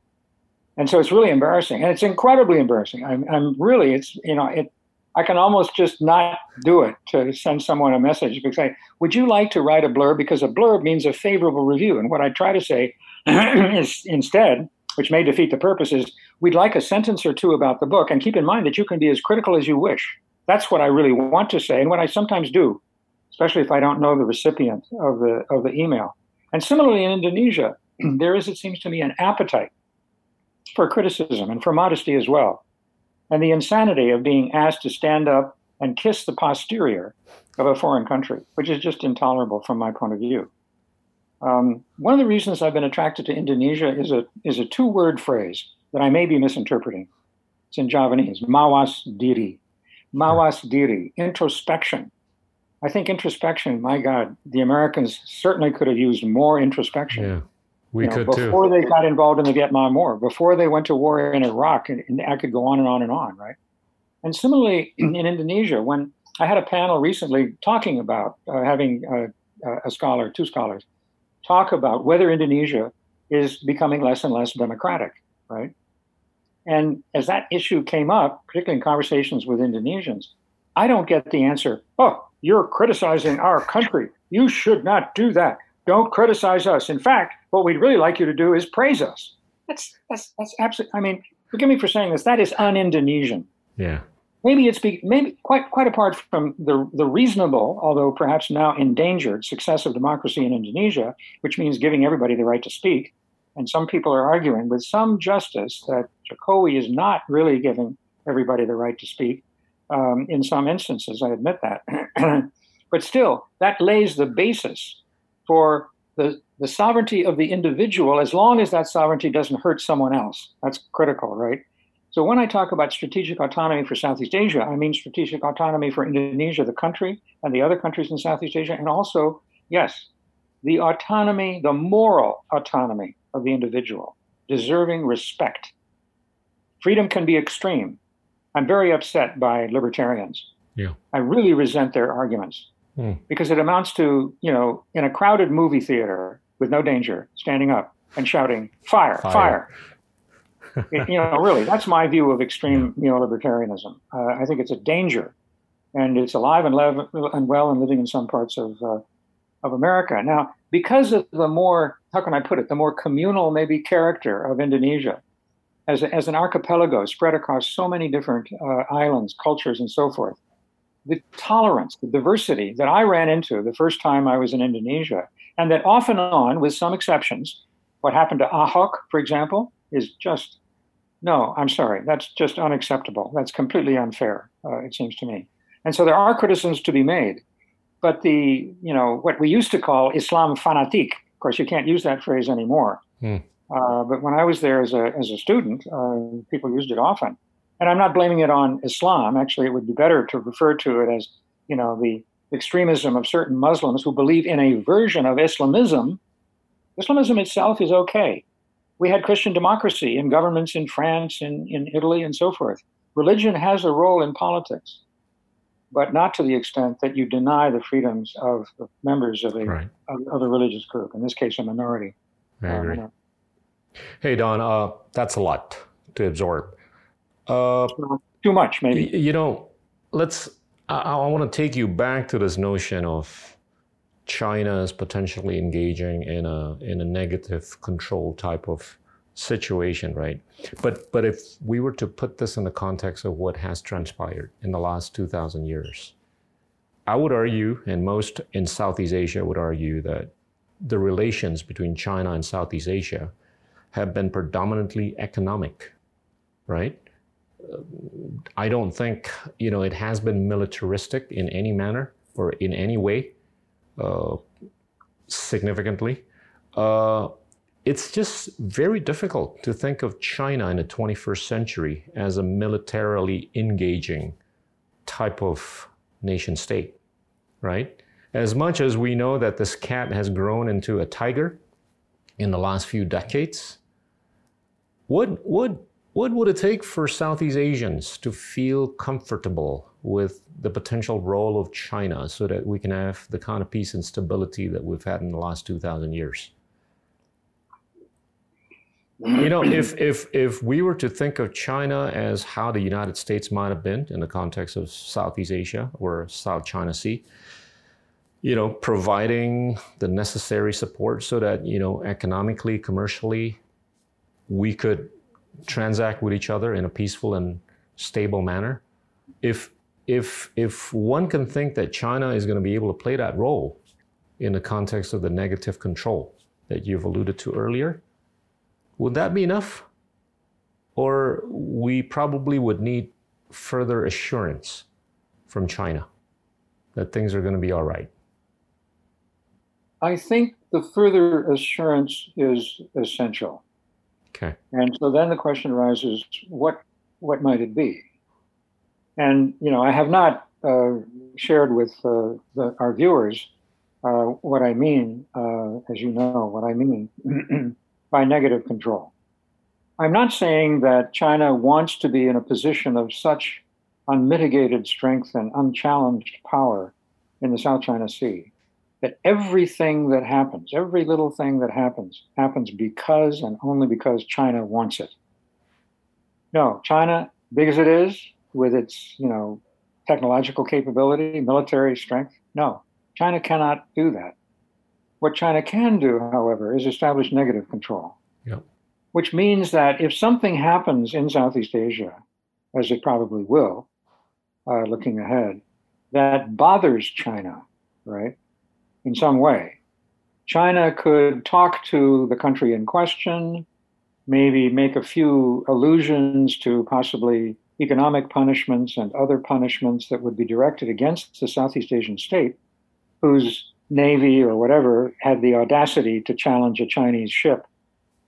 And so it's really embarrassing, and it's incredibly embarrassing. I'm, I'm really, it's you know, it. I can almost just not do it to send someone a message because say, would you like to write a blurb? Because a blurb means a favorable review. And what I try to say is instead, which may defeat the purpose, is we'd like a sentence or two about the book. And keep in mind that you can be as critical as you wish. That's what I really want to say, and what I sometimes do, especially if I don't know the recipient of the of the email. And similarly in Indonesia, there is, it seems to me, an appetite for criticism and for modesty as well. And the insanity of being asked to stand up and kiss the posterior of a foreign country, which is just intolerable from my point of view. Um, one of the reasons I've been attracted to Indonesia is a, is a two word phrase that I may be misinterpreting. It's in Javanese, mawas diri. Mawas diri, introspection. I think introspection, my God, the Americans certainly could have used more introspection. Yeah. We you know, could before too. they got involved in the Vietnam War, before they went to war in Iraq, and, and I could go on and on and on, right? And similarly in Indonesia, when I had a panel recently talking about uh, having a, a scholar, two scholars, talk about whether Indonesia is becoming less and less democratic, right? And as that issue came up, particularly in conversations with Indonesians, I don't get the answer, oh, you're criticizing our country. You should not do that. Don't criticize us. In fact, what we'd really like you to do is praise us. That's that's that's absolutely. I mean, forgive me for saying this. That is un-Indonesian. Yeah. Maybe it's be, maybe quite quite apart from the the reasonable, although perhaps now endangered, success of democracy in Indonesia, which means giving everybody the right to speak. And some people are arguing with some justice that Jokowi is not really giving everybody the right to speak. Um, in some instances, I admit that. but still, that lays the basis for the, the sovereignty of the individual as long as that sovereignty doesn't hurt someone else. That's critical, right? So when I talk about strategic autonomy for Southeast Asia, I mean strategic autonomy for Indonesia, the country, and the other countries in Southeast Asia, and also, yes, the autonomy, the moral autonomy of the individual, deserving respect. Freedom can be extreme. I'm very upset by libertarians. Yeah. I really resent their arguments Hmm. because it amounts to, you know, in a crowded movie theater with no danger, standing up and shouting, fire, Fire. fire. It- you know, really, that's my view of extreme, you know, libertarianism. Uh, I think it's a danger, and it's alive and, lev- and well and living in some parts of uh, of America. Now, because of the more, how can I put it, the more communal maybe character of Indonesia, as, a, as an archipelago spread across so many different uh, islands, cultures, and so forth, the tolerance, the diversity that I ran into the first time I was in Indonesia, and that off and on, with some exceptions, what happened to Ahok, for example, is just no, I'm sorry, that's just unacceptable. That's completely unfair, uh, it seems to me. And so there are criticisms to be made, but the you know what we used to call Islam fanatique. Of course, you can't use that phrase anymore. Hmm. Uh, but when I was there as a as a student, uh, people used it often, and I'm not blaming it on Islam. Actually, it would be better to refer to it as you know the extremism of certain Muslims who believe in a version of Islamism. Islamism itself is okay. We had Christian democracy in governments in France, in, in Italy, and so forth. Religion has a role in politics, but not to the extent that you deny the freedoms of the members of a, Right. of, of a religious group, in this case, a minority. I Uh, agree. minor- Hey, Don, uh, that's a lot to absorb. Uh, Too much, maybe. you know, let's. I, I want to take you back to this notion of China is potentially engaging in a in a negative control type of situation, right? But but if we were to put this in the context of what has transpired in the last two thousand years, I would argue, and most in Southeast Asia would argue that the relations between China and Southeast Asia have been predominantly economic, right? I don't think you know it has been militaristic in any manner or in any way, uh, significantly. Uh, it's just very difficult to think of China in the 21st century as a militarily engaging type of nation state, right? As much as we know that this cat has grown into a tiger in the last few decades, what what what would it take for Southeast Asians to feel comfortable with the potential role of China so that we can have the kind of peace and stability that we've had in the last 2,000 years? You know, if, if, if we were to think of China as how the United States might have been in the context of Southeast Asia or South China Sea, you know, providing the necessary support so that, you know, economically, commercially, we could transact with each other in a peaceful and stable manner. If if if one can think that China is going to be able to play that role in the context of the negative control that you've alluded to earlier, would that be enough? Or we probably would need further assurance from China that things are going to be all right. I think the further assurance is essential. Okay. And so then the question arises, what what might it be? And you know, I have not uh, shared with uh, the, our viewers uh, what I mean, uh, as you know, what I mean by negative control. I'm not saying that China wants to be in a position of such unmitigated strength and unchallenged power in the South China Sea that everything that happens, every little thing that happens, happens because and only because China wants it. No, China, big as it is, with its you know technological capability, military strength, no, China cannot do that. What China can do, however, is establish negative control. Yep. Which means that if something happens in Southeast Asia, as it probably will, uh, looking ahead, that bothers China, right? In some way. China could talk to the country in question, maybe make a few allusions to possibly economic punishments and other punishments that would be directed against the Southeast Asian state, whose navy or whatever had the audacity to challenge a Chinese ship,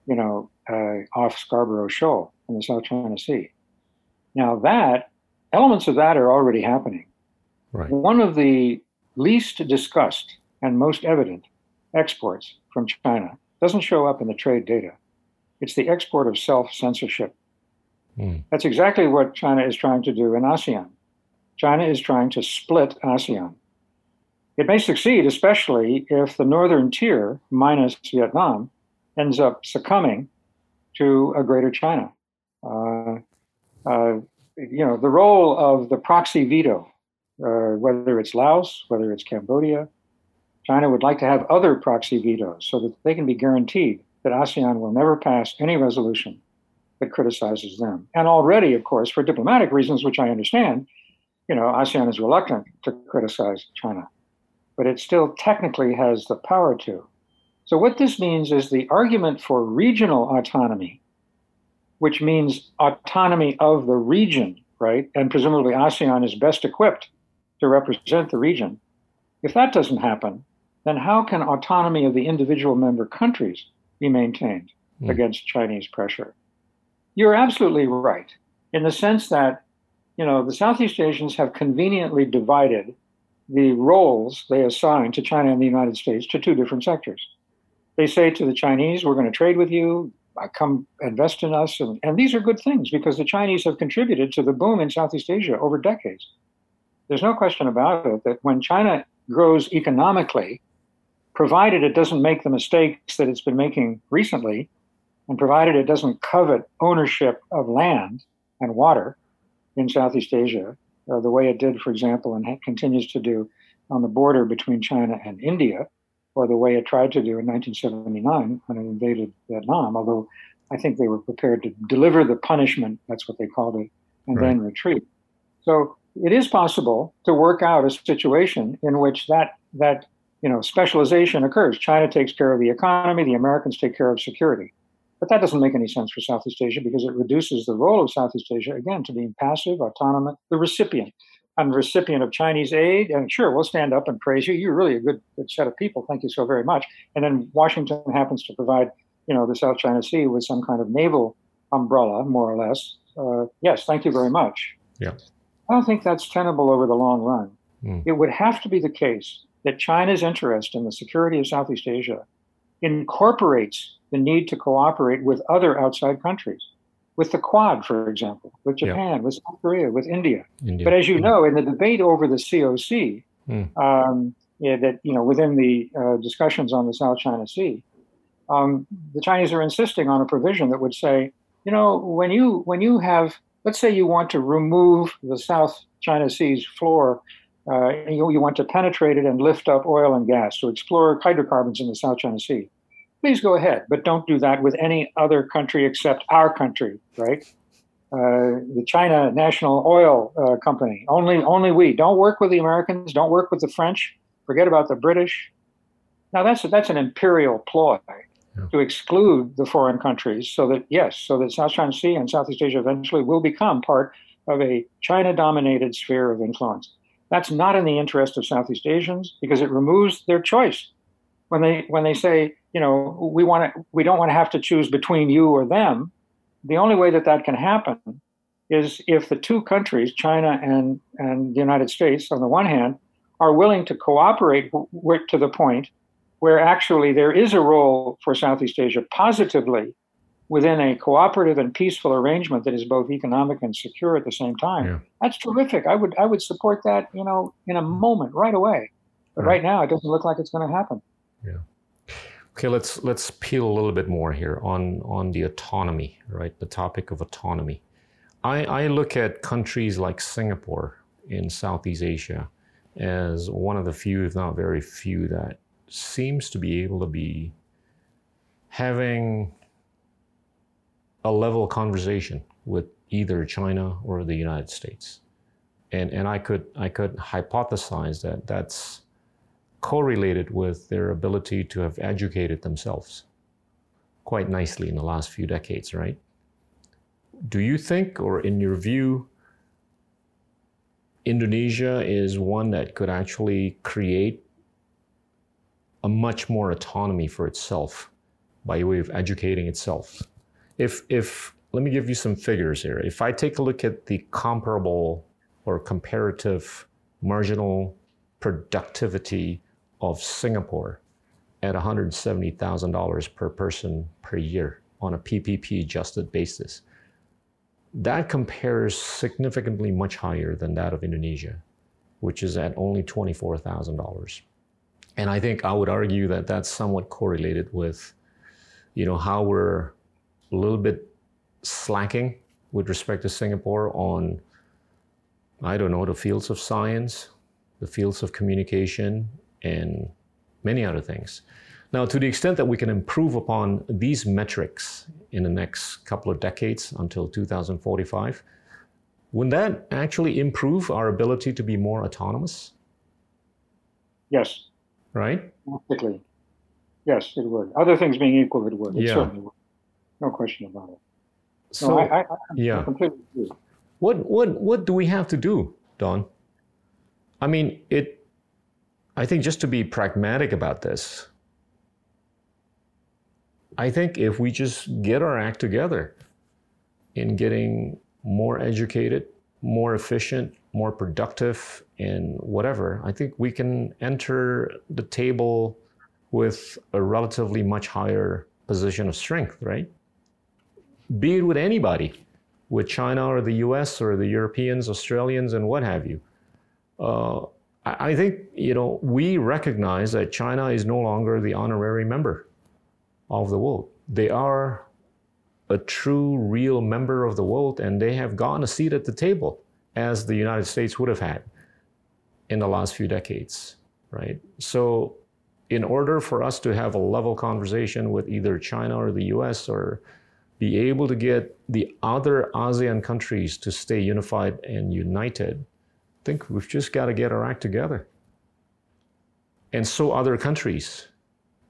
you know, uh, off Scarborough Shoal in the South China Sea. Now, that elements of that are already happening. Right. One of the least discussed and most evident exports from China doesn't show up in the trade data. It's the export of self censorship. Mm. That's exactly what China is trying to do in ASEAN. China is trying to split ASEAN. It may succeed, especially if the northern tier, minus Vietnam, ends up succumbing to a greater China. Uh, uh, you know, the role of the proxy veto, uh, whether it's Laos, whether it's Cambodia, China would like to have other proxy vetoes so that they can be guaranteed that ASEAN will never pass any resolution that criticizes them. And already, of course, for diplomatic reasons, which I understand, you know, ASEAN is reluctant to criticize China, but it still technically has the power to. So, what this means is the argument for regional autonomy, which means autonomy of the region, right? And presumably ASEAN is best equipped to represent the region. If that doesn't happen, then how can autonomy of the individual member countries be maintained mm. against Chinese pressure? You're absolutely right in the sense that, you know, the Southeast Asians have conveniently divided the roles they assign to China and the United States to two different sectors. They say to the Chinese, we're going to trade with you, come invest in us. And, and these are good things because the Chinese have contributed to the boom in Southeast Asia over decades. There's no question about it that when China grows economically, provided it doesn't make the mistakes that it's been making recently, and provided it doesn't covet ownership of land and water in Southeast Asia, uh, the way it did, for example, and continues to do on the border between China and India, or the way it tried to do in 1979 when it invaded Vietnam, although I think they were prepared to deliver the punishment, that's what they called it, and right. then retreat. So it is possible to work out a situation in which that that you know specialization occurs. China takes care of the economy, the Americans take care of security. But that doesn't make any sense for Southeast Asia because it reduces the role of Southeast Asia, again, to being passive, autonomous, the recipient. I'm the recipient of Chinese aid, and sure, we'll stand up and praise you. You're really a good, good set of people. Thank you so very much. And then Washington happens to provide, you know, the South China Sea with some kind of naval umbrella, more or less. Uh, yes, thank you very much. Yeah. I don't think that's tenable over the long run. Mm. It would have to be the case that China's interest in the security of Southeast Asia incorporates the need to cooperate with other outside countries, with the Quad, for example, with Japan, yeah. with South Korea, with India. India. But as you know, in the debate over the COC, mm. um, yeah, that you know within the uh, discussions on the South China Sea, um, the Chinese are insisting on a provision that would say, you know, when you when you have, let's say, you want to remove the South China Sea's floor. Uh, you, you want to penetrate it and lift up oil and gas to explore hydrocarbons in the South China Sea please go ahead, but don't do that with any other country except our country, right? Uh, the China National Oil uh, Company. Only, only we. Don't work with the Americans. Don't work with the French. Forget about the British. Now that's a, that's an imperial ploy yeah. to exclude the foreign countries, so that yes, so that South China Sea and Southeast Asia eventually will become part of a China-dominated sphere of influence. That's not in the interest of Southeast Asians because it removes their choice. When they when they say you know we want to we don't want to have to choose between you or them the only way that that can happen is if the two countries china and and the united states on the one hand are willing to cooperate w- to the point where actually there is a role for southeast asia positively within a cooperative and peaceful arrangement that is both economic and secure at the same time yeah. that's terrific i would i would support that you know in a hmm. moment right away but right, right now it doesn't look like it's going to happen yeah. Okay, let's let's peel a little bit more here on on the autonomy, right? The topic of autonomy. I, I look at countries like Singapore in Southeast Asia as one of the few, if not very few, that seems to be able to be having a level conversation with either China or the United States. And and I could I could hypothesize that that's correlated with their ability to have educated themselves quite nicely in the last few decades, right? Do you think, or in your view, Indonesia is one that could actually create a much more autonomy for itself by way of educating itself? If, if let me give you some figures here. If I take a look at the comparable or comparative marginal productivity of Singapore at $170,000 per person per year on a PPP adjusted basis, that compares significantly much higher than that of Indonesia, which is at only $24,000. And I think I would argue that that's somewhat correlated with, you know, how we're a little bit slacking with respect to Singapore on, I don't know, the fields of science, the fields of communication, and many other things. Now, to the extent that we can improve upon these metrics in the next couple of decades until 2045, would that actually improve our ability to be more autonomous? Yes. Right? Practically. Yes, it would. Other things being equal, it would. It Yeah. certainly would. No question about it. So, no, I, I, yeah. completely agree. What what what do we have to do, Don? I mean, it. I think just to be pragmatic about this, I think if we just get our act together in getting more educated, more efficient, more productive, and whatever, I think we can enter the table with a relatively much higher position of strength, right? Be it with anybody with China or the US or the Europeans, Australians, and what have you. Uh, I think you know we recognize that China is no longer the honorary member of the world. They are a true, real member of the world, and they have gotten a seat at the table as the United States would have had in the last few decades, right? So, in order for us to have a level conversation with either China or the US or be able to get the other ASEAN countries to stay unified and united, I think we've just got to get our act together. And so other countries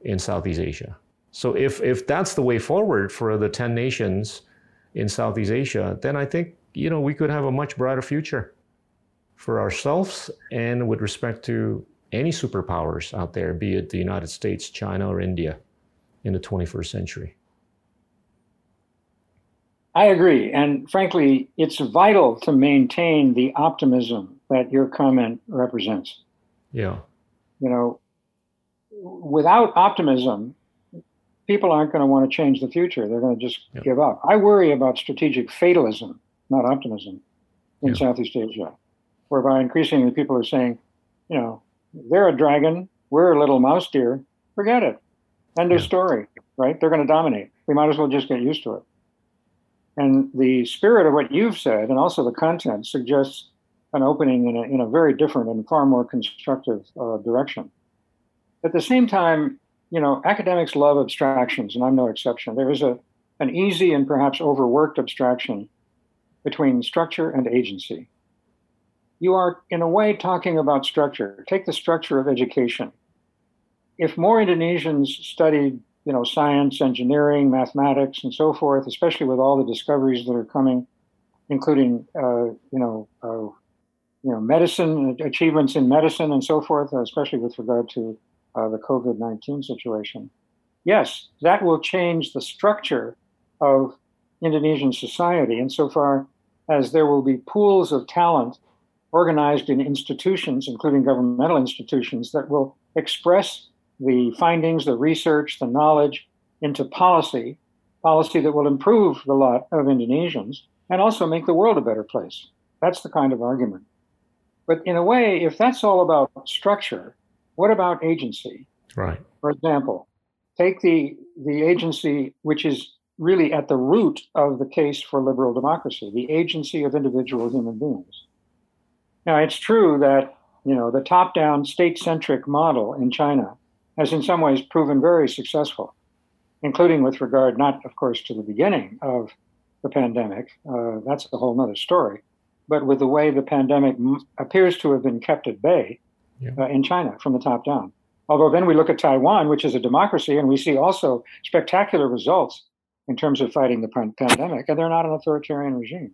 in Southeast Asia. So if, if that's the way forward for the 10 nations in Southeast Asia, then I think, you know, we could have a much brighter future for ourselves and with respect to any superpowers out there, be it the United States, China, or India in the 21st century. I agree. And frankly, it's vital to maintain the optimism that your comment represents. Yeah. You know, without optimism, people aren't going to want to change the future. They're going to just Yeah. give up. I worry about strategic fatalism, not optimism, in Yeah. Southeast Asia, whereby increasingly people are saying, you know, they're a dragon, we're a little mouse deer, forget it. End of story, right? They're going to dominate. We might as well just get used to it. And the spirit of what you've said, and also the content, suggests an opening in a, in a very different and far more constructive uh, direction. At the same time, you know, academics love abstractions, and I'm no exception. There is a an easy and perhaps overworked abstraction between structure and agency. You are, in a way, talking about structure. Take the structure of education. If more Indonesians studied, you know, science, engineering, mathematics, and so forth, especially with all the discoveries that are coming, including, uh, you know, uh, you know, medicine achievements in medicine and so forth, especially with regard to uh, the COVID 19 situation. Yes, that will change the structure of Indonesian society insofar as there will be pools of talent organized in institutions, including governmental institutions, that will express the findings, the research, the knowledge into policy, policy that will improve the lot of Indonesians and also make the world a better place. That's the kind of argument. But in a way, if that's all about structure, what about agency? Right. For example, take the, the agency which is really at the root of the case for liberal democracy, the agency of individual human beings. Now, it's true that you know the top-down state-centric model in China has in some ways proven very successful, including with regard not, of course, to the beginning of the pandemic. Uh, that's a whole other story. But with the way the pandemic m- appears to have been kept at bay Yeah. uh, in China from the top down. Although then we look at Taiwan, which is a democracy, and we see also spectacular results in terms of fighting the pan- pandemic, and they're not an authoritarian regime.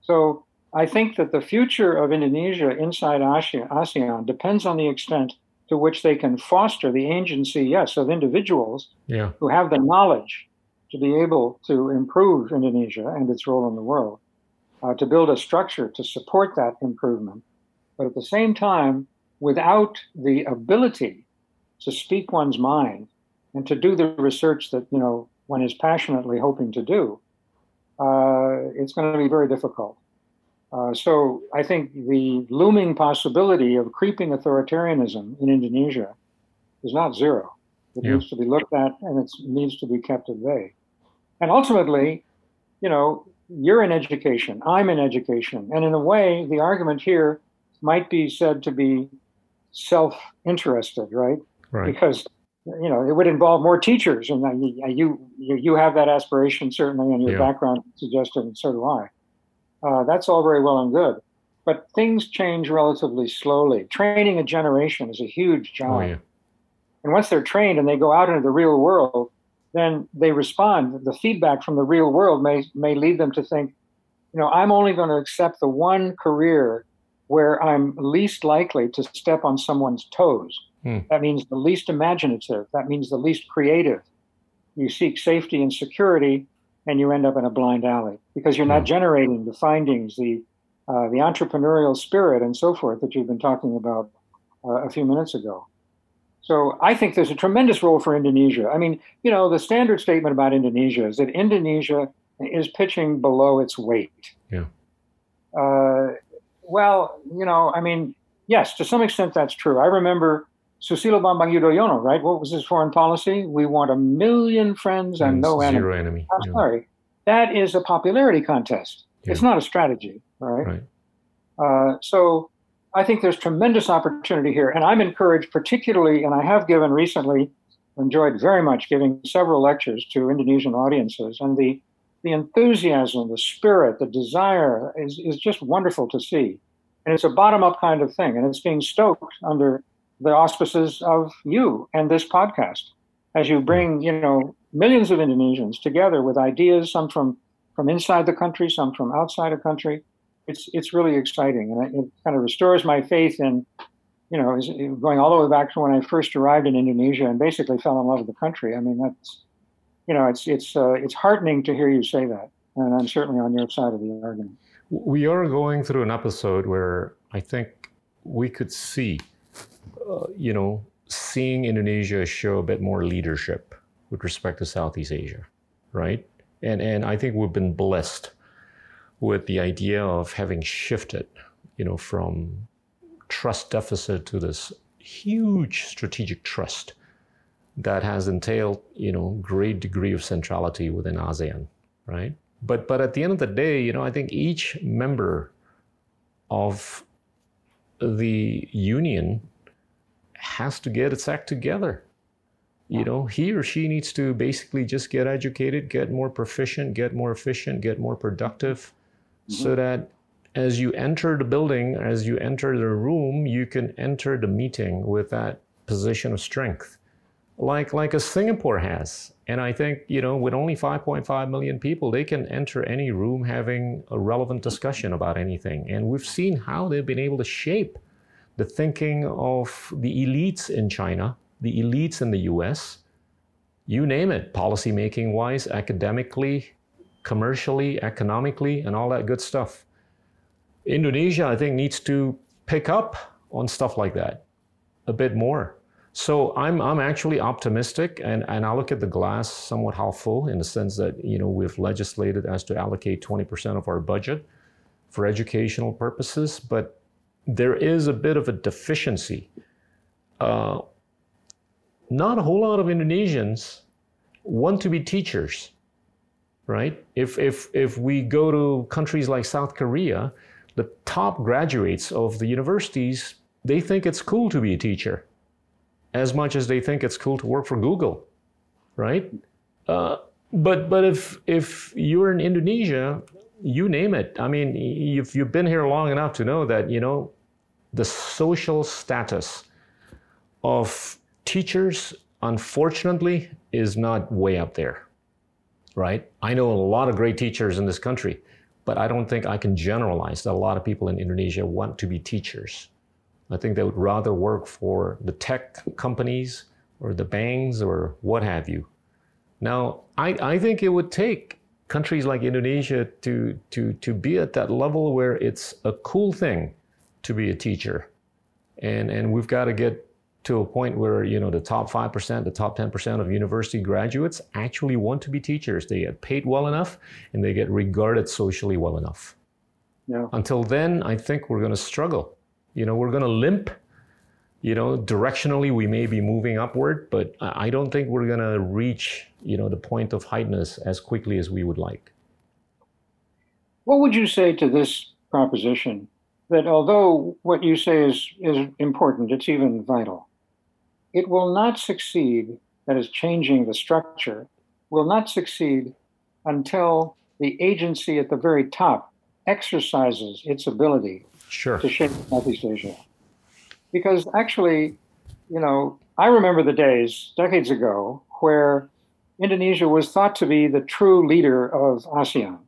So I think that the future of Indonesia inside ASEAN, ASEAN depends on the extent to which they can foster the agency, yes, of individuals Yeah. who have the knowledge to be able to improve Indonesia and its role in the world, uh, to build a structure to support that improvement, but at the same time, without the ability to speak one's mind and to do the research that you know one is passionately hoping to do, uh, it's going to be very difficult. Uh, so I think the looming possibility of creeping authoritarianism in Indonesia is not zero. It yeah. needs to be looked at and it needs to be kept at bay. And ultimately, you know, you're in education, I'm in education. And in a way, the argument here might be said to be self interested, right? Right. Because you know, it would involve more teachers, and you you you have that aspiration certainly, and your yeah. background suggested, and so do I. Uh, that's all very well and good, but things change relatively slowly. Training a generation is a huge job, oh, yeah. and once they're trained and they go out into the real world, then they respond. The feedback from the real world may may lead them to think, you know, I'm only going to accept the one career where I'm least likely to step on someone's toes Hmm. That means the least imaginative. That means the least creative. You seek safety and security, and you end up in a blind alley because you're not hmm. generating the findings, the uh, the entrepreneurial spirit, and so forth that you've been talking about uh, a few minutes ago. So I think there's a tremendous role for Indonesia. I mean, you know, the standard statement about Indonesia is that Indonesia is pitching below its weight. Yeah. Uh, well, you know, I mean, yes, to some extent that's true. I remember Susilo Bambang Yudhoyono, right? What was his foreign policy? We want a million friends and, and no zero enemy. enemy. I'm yeah. sorry. That is a popularity contest. Yeah. It's not a strategy, right? right. Uh, so I think there's tremendous opportunity here. And I'm encouraged, particularly, and I have given recently, enjoyed very much giving several lectures to Indonesian audiences. And the, the enthusiasm, the spirit, the desire is, is just wonderful to see. And it's a bottom up kind of thing. And it's being stoked under the auspices of you and this podcast as you bring you know millions of Indonesians together with ideas, some from from inside the country, some from outside the country. It's it's really exciting, and it, kind of restores my faith in you know going all the way back to when I first arrived in Indonesia and basically fell in love with the country. I mean that's you know it's it's uh, it's heartening to hear you say that, and I'm certainly on your side of the argument. We are going through an episode where I think we could see uh, you know, seeing Indonesia show a bit more leadership with respect to Southeast Asia, right? And and I think we've been blessed with the idea of having shifted, you know, from trust deficit to this huge strategic trust that has entailed, you know, great degree of centrality within ASEAN, right? But but at the end of the day, you know, I think each member of the union has to get its act together. You know, he or she needs to basically just get educated, get more proficient, get more efficient, get more productive, mm-hmm. so that as you enter the building, as you enter the room, you can enter the meeting with that position of strength, like like as Singapore has. And I think you know, with only 5.5 million people, they can enter any room having a relevant discussion about anything. And we've seen how they've been able to shape the thinking of the elites in China, the elites in the US, you name it, policy making wise, academically, commercially, economically, and all that good stuff. Indonesia, I think, needs to pick up on stuff like that a bit more. So I'm, I'm actually optimistic, and, and I look at the glass somewhat half full in the sense that you know we've legislated as to allocate 20% of our budget for educational purposes, but there is a bit of a deficiency. Uh, not a whole lot of Indonesians want to be teachers, right? If, if, if we go to countries like South Korea, the top graduates of the universities, they think it's cool to be a teacher as much as they think it's cool to work for Google, right? Uh, but but if if you're in Indonesia, you name it. I mean, if you've been here long enough to know that you know the social status of teachers, unfortunately, is not way up there, right? I know a lot of great teachers in this country, but I don't think I can generalize that a lot of people in Indonesia want to be teachers. I think they would rather work for the tech companies or the banks or what have you. Now, I, I think it would take countries like Indonesia to, to, to be at that level where it's a cool thing to be a teacher. And, and we've got to get to a point where you know the top 5% the top 10% of university graduates actually want to be teachers they get paid well enough and they get regarded socially well enough yeah. until then i think we're going to struggle you know we're going to limp you know directionally we may be moving upward but i don't think we're going to reach you know the point of heightness as quickly as we would like what would you say to this proposition that although what you say is is important it's even vital it will not succeed, that is, changing the structure, will not succeed until the agency at the very top exercises its ability sure. to shape Southeast Asia. Because actually, you know, I remember the days, decades ago, where Indonesia was thought to be the true leader of ASEAN.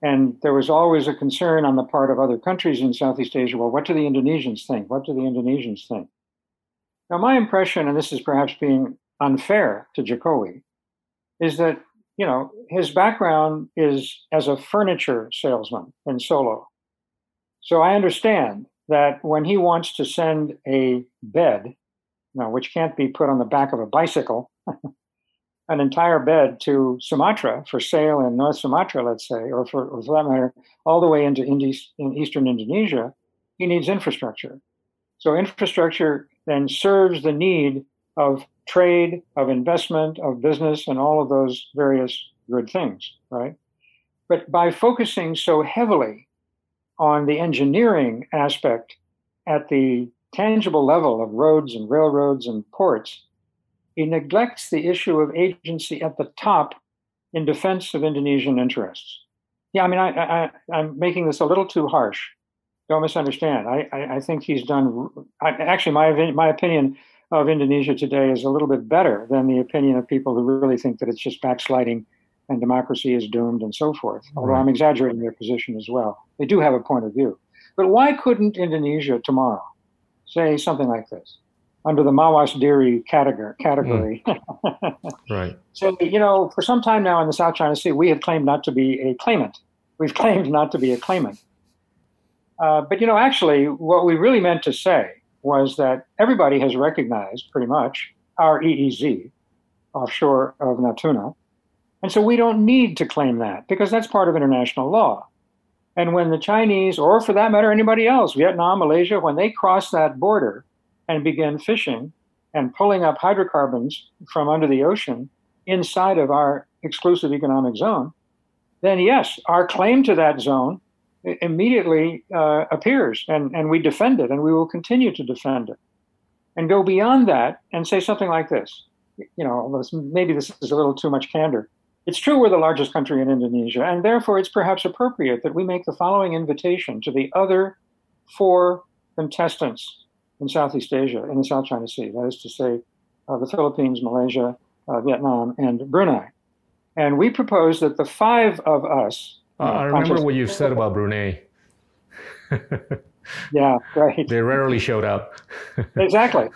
And there was always a concern on the part of other countries in Southeast Asia well, what do the Indonesians think? What do the Indonesians think? Now, my impression, and this is perhaps being unfair to Jokowi, is that you know his background is as a furniture salesman in Solo. So I understand that when he wants to send a bed, know, which can't be put on the back of a bicycle, an entire bed to Sumatra for sale in North Sumatra, let's say, or for, or for that matter, all the way into Indi- in eastern Indonesia, he needs infrastructure. So infrastructure then serves the need of trade, of investment, of business, and all of those various good things, right? But by focusing so heavily on the engineering aspect at the tangible level of roads and railroads and ports, he neglects the issue of agency at the top in defense of Indonesian interests. Yeah, I mean, I, I, am making this a little too harsh, don't misunderstand. I, I, I think he's done. I, actually, my my opinion of Indonesia today is a little bit better than the opinion of people who really think that it's just backsliding and democracy is doomed and so forth. Although. I'm exaggerating their position as well. They do have a point of view. But why couldn't Indonesia tomorrow say something like this under the Mawas Diri category? category. Mm. right. So, you know, for some time now in the South China Sea, we have claimed not to be a claimant. We've claimed not to be a claimant. Uh, but you know, actually, what we really meant to say was that everybody has recognized pretty much our EEZ offshore of Natuna. And so we don't need to claim that because that's part of international law. And when the Chinese, or for that matter, anybody else, Vietnam, Malaysia, when they cross that border and begin fishing and pulling up hydrocarbons from under the ocean inside of our exclusive economic zone, then yes, our claim to that zone immediately uh, appears, and, and we defend it, and we will continue to defend it. And go beyond that and say something like this. You know, maybe this is a little too much candor. It's true we're the largest country in Indonesia, and therefore it's perhaps appropriate that we make the following invitation to the other four contestants in Southeast Asia, in the South China Sea. That is to say, uh, the Philippines, Malaysia, uh, Vietnam, and Brunei. And we propose that the five of us uh, I remember what you said about Brunei. yeah, right. They rarely showed up. exactly.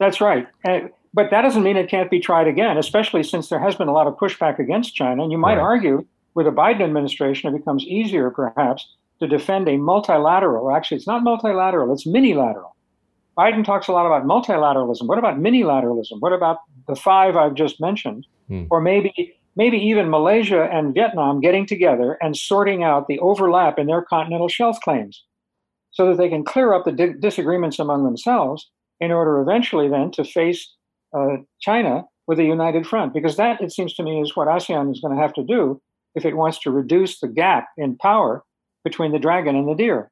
That's right. And, but that doesn't mean it can't be tried again, especially since there has been a lot of pushback against China. And you might right. argue with the Biden administration, it becomes easier perhaps to defend a multilateral. Actually, it's not multilateral, it's minilateral. Biden talks a lot about multilateralism. What about minilateralism? What about the five I've just mentioned? Hmm. Or maybe maybe even Malaysia and Vietnam getting together and sorting out the overlap in their continental shelf claims so that they can clear up the di- disagreements among themselves in order eventually then to face uh, China with a united front. Because that, it seems to me, is what ASEAN is going to have to do if it wants to reduce the gap in power between the dragon and the deer.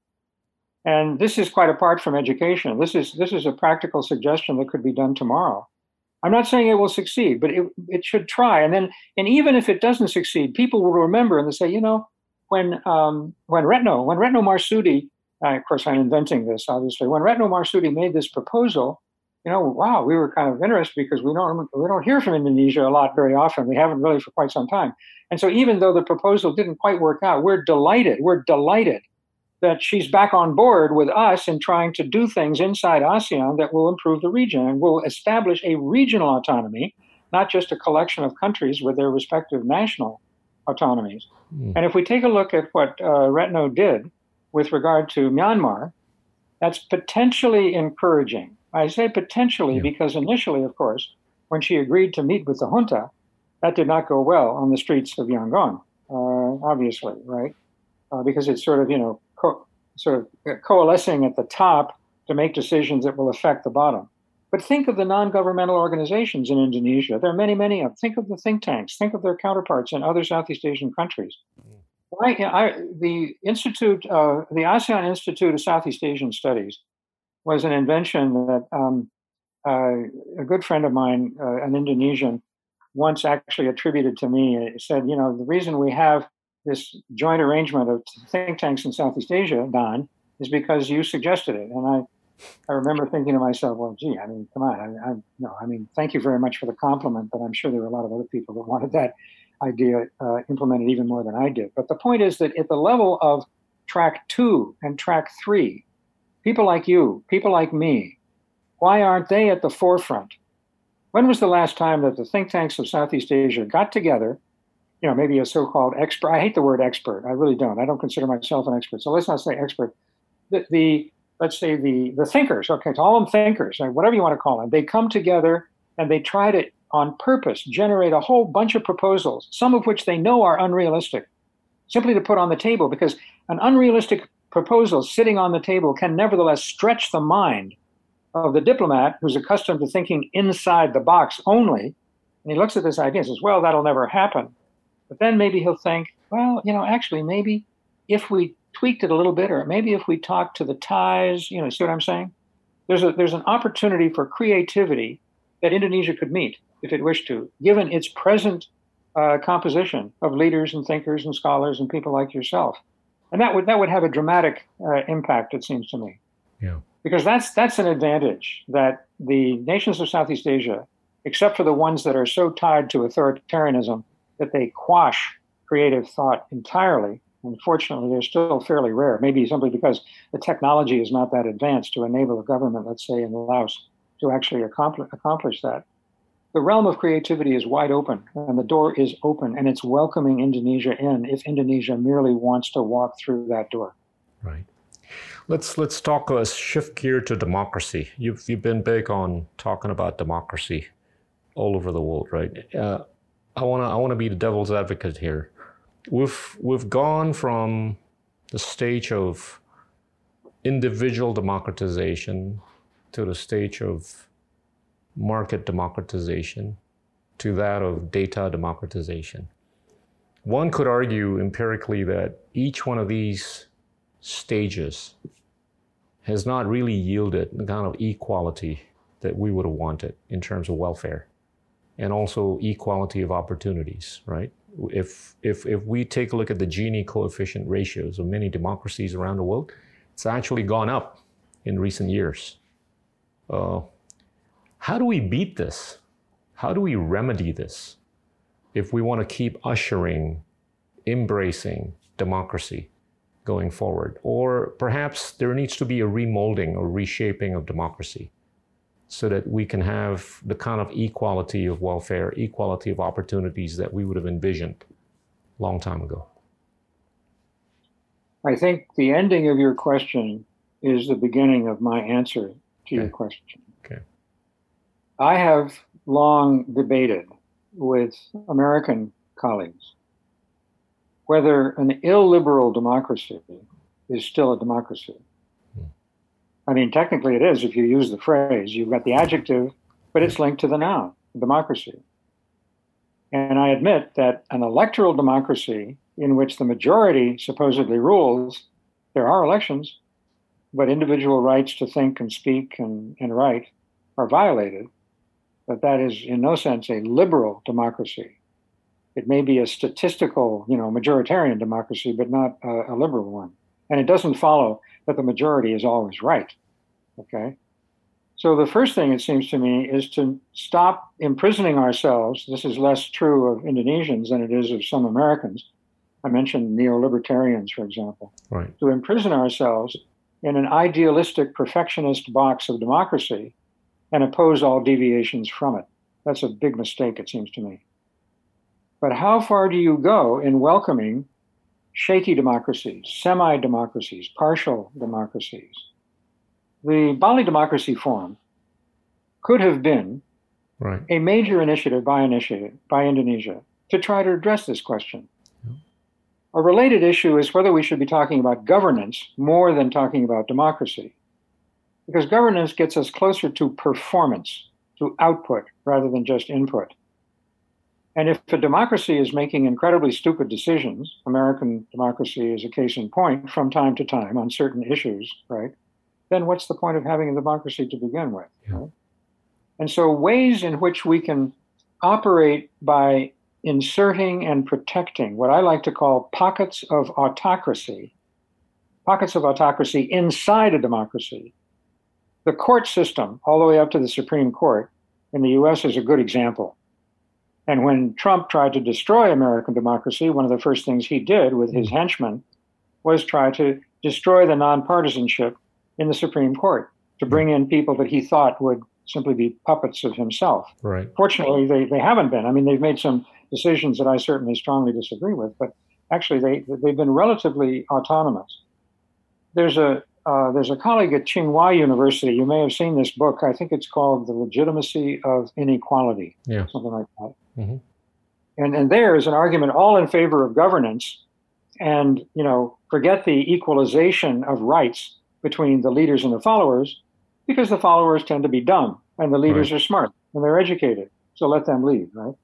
And this is quite apart from education. This is this is a practical suggestion that could be done tomorrow. I'm not saying it will succeed, but it, it should try. And then, and even if it doesn't succeed, people will remember and they say, you know, when um, when Retno, when Retno Marsudi, uh, of course I'm inventing this obviously, when Retno Marsudi made this proposal, you know, wow, we were kind of interested because we don't we don't hear from Indonesia a lot very often. We haven't really for quite some time. And so even though the proposal didn't quite work out, we're delighted. We're delighted that she's back on board with us in trying to do things inside ASEAN that will improve the region and will establish a regional autonomy, not just a collection of countries with their respective national autonomies. Mm. And if we take a look at what uh, Retno did with regard to Myanmar, that's potentially encouraging. I say potentially yeah. because initially, of course, when she agreed to meet with the junta, that did not go well on the streets of Yangon, uh, obviously, right? Uh, because it's sort of, you know, co- sort of coalescing at the top to make decisions that will affect the bottom. But think of the non governmental organizations in Indonesia. There are many, many of them. Think of the think tanks. Think of their counterparts in other Southeast Asian countries. I, I, the Institute, uh, the ASEAN Institute of Southeast Asian Studies, was an invention that um, uh, a good friend of mine, uh, an Indonesian, once actually attributed to me. Said, you know, the reason we have this joint arrangement of think tanks in Southeast Asia, Don, is because you suggested it. And I, I remember thinking to myself, well, gee, I mean, come on, I, I, no, I mean, thank you very much for the compliment, but I'm sure there were a lot of other people that wanted that idea uh, implemented even more than I did. But the point is that at the level of track two and track three, people like you, people like me, why aren't they at the forefront? When was the last time that the think tanks of Southeast Asia got together? You know, maybe a so-called expert. I hate the word expert. I really don't. I don't consider myself an expert. So let's not say expert. The, the let's say the the thinkers. Okay, to all them thinkers, whatever you want to call them, they come together and they try to, on purpose, generate a whole bunch of proposals, some of which they know are unrealistic, simply to put on the table because an unrealistic proposal sitting on the table can nevertheless stretch the mind of the diplomat who's accustomed to thinking inside the box only. And he looks at this idea and says, well, that'll never happen. But then maybe he'll think, well, you know, actually, maybe if we tweaked it a little bit, or maybe if we talk to the Thais, you know, see what I'm saying? There's a there's an opportunity for creativity that Indonesia could meet if it wished to, given its present uh, composition of leaders and thinkers and scholars and people like yourself, and that would that would have a dramatic uh, impact, it seems to me. Yeah. Because that's that's an advantage that the nations of Southeast Asia, except for the ones that are so tied to authoritarianism that they quash creative thought entirely, Unfortunately, they're still fairly rare, maybe simply because the technology is not that advanced to enable a government, let's say in Laos, to actually accompli- accomplish that. The realm of creativity is wide open, and the door is open, and it's welcoming Indonesia in if Indonesia merely wants to walk through that door. Right. Let's let's talk. Let's uh, shift gear to democracy. You've you've been big on talking about democracy all over the world, right? Uh, I wanna I wanna be the devil's advocate here we've we've gone from the stage of individual democratization to the stage of market democratization to that of data democratization. One could argue empirically that each one of these stages has not really yielded the kind of equality that we would have wanted in terms of welfare and also equality of opportunities, right? if, if, if we take a look at the Gini coefficient ratios of many democracies around the world, it's actually gone up in recent years. Uh, how do we beat this? How do we remedy this if we want to keep ushering, embracing democracy going forward? Or perhaps there needs to be a remolding or reshaping of democracy so that we can have the kind of equality of welfare, equality of opportunities that we would have envisioned a long time ago? I think the ending of your question is the beginning of my answer to okay. your question. Okay. I have long debated with American colleagues whether an illiberal democracy is still a democracy. Hmm. I mean, technically it is if you use the phrase. You've got the adjective, but it's linked to the noun, democracy. And I admit that an electoral democracy in which the majority supposedly rules, there are elections, but individual rights to think and speak and, and write are violated. But that is in no sense a liberal democracy. It may be a statistical, you know, majoritarian democracy, but not a, a liberal one. And it doesn't follow that the majority is always right. Okay. So the first thing it seems to me is to stop imprisoning ourselves. This is less true of Indonesians than it is of some Americans. I mentioned neo-libertarians, for example. Right. To imprison ourselves in an idealistic perfectionist box of democracy and oppose all deviations from it. That's a big mistake, it seems to me. But how far do you go in welcoming shaky democracies, semi democracies, partial democracies? The Bali Democracy Forum could have been right. a major initiative by initiative by Indonesia to try to address this question. A related issue is whether we should be talking about governance more than talking about democracy. Because governance gets us closer to performance, to output, rather than just input. And if a democracy is making incredibly stupid decisions, American democracy is a case in point from time to time on certain issues, right? Then what's the point of having a democracy to begin with? Yeah. Right? And so, ways in which we can operate by inserting and protecting what I like to call pockets of autocracy, pockets of autocracy inside a democracy. The court system, all the way up to the Supreme Court in the US, is a good example. And when Trump tried to destroy American democracy, one of the first things he did with his henchmen was try to destroy the nonpartisanship in the Supreme Court, to bring in people that he thought would simply be puppets of himself. Right. Fortunately, they, they haven't been. I mean, they've made some decisions that I certainly strongly disagree with, but actually they, they've been relatively autonomous. There's a, uh, there's a colleague at Tsinghua University. You may have seen this book. I think it's called The Legitimacy of Inequality, yeah. something like that. Mm-hmm. And, and there is an argument all in favor of governance and, you know, forget the equalization of rights between the leaders and the followers because the followers tend to be dumb and the leaders right. are smart and they're educated. So let them lead, right?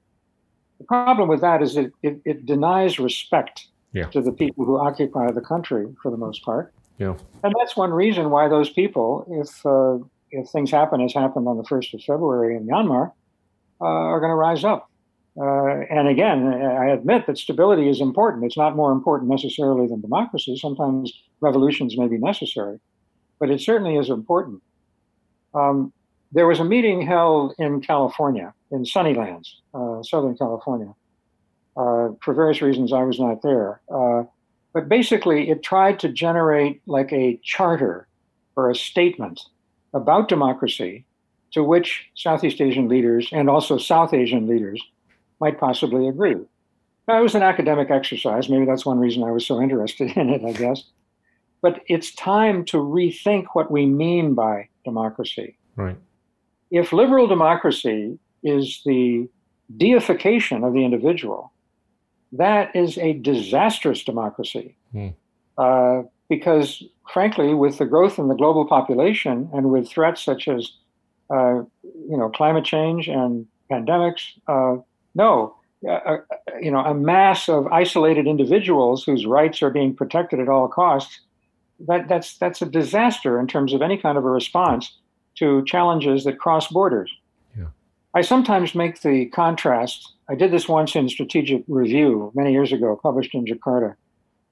The problem with that is it, it, it denies respect yeah. to the people who occupy the country for the most part. Yeah. And that's one reason why those people, if uh, if things happen as happened on the 1st of February in Myanmar, uh, are going to rise up. Uh, and again, I admit that stability is important. It's not more important necessarily than democracy. Sometimes revolutions may be necessary, but it certainly is important. Um, there was a meeting held in California, in Sunnylands, uh, Southern California. Uh, for various reasons, I was not there. But basically, it tried to generate like a charter or a statement about democracy to which Southeast Asian leaders and also South Asian leaders might possibly agree. Now, it was an academic exercise. Maybe that's one reason I was so interested in it, I guess. But it's time to rethink what we mean by democracy. Right if liberal democracy is the deification of the individual, that is a disastrous democracy. Mm. Uh, because, frankly, with the growth in the global population and with threats such as, uh, you know, climate change and pandemics, uh, no, uh, uh, you know, a mass of isolated individuals whose rights are being protected at all costs. That, that's that's a disaster in terms of any kind of a response to challenges that cross borders. Yeah. I sometimes make the contrast. I did this once in Strategic Review many years ago, published in Jakarta,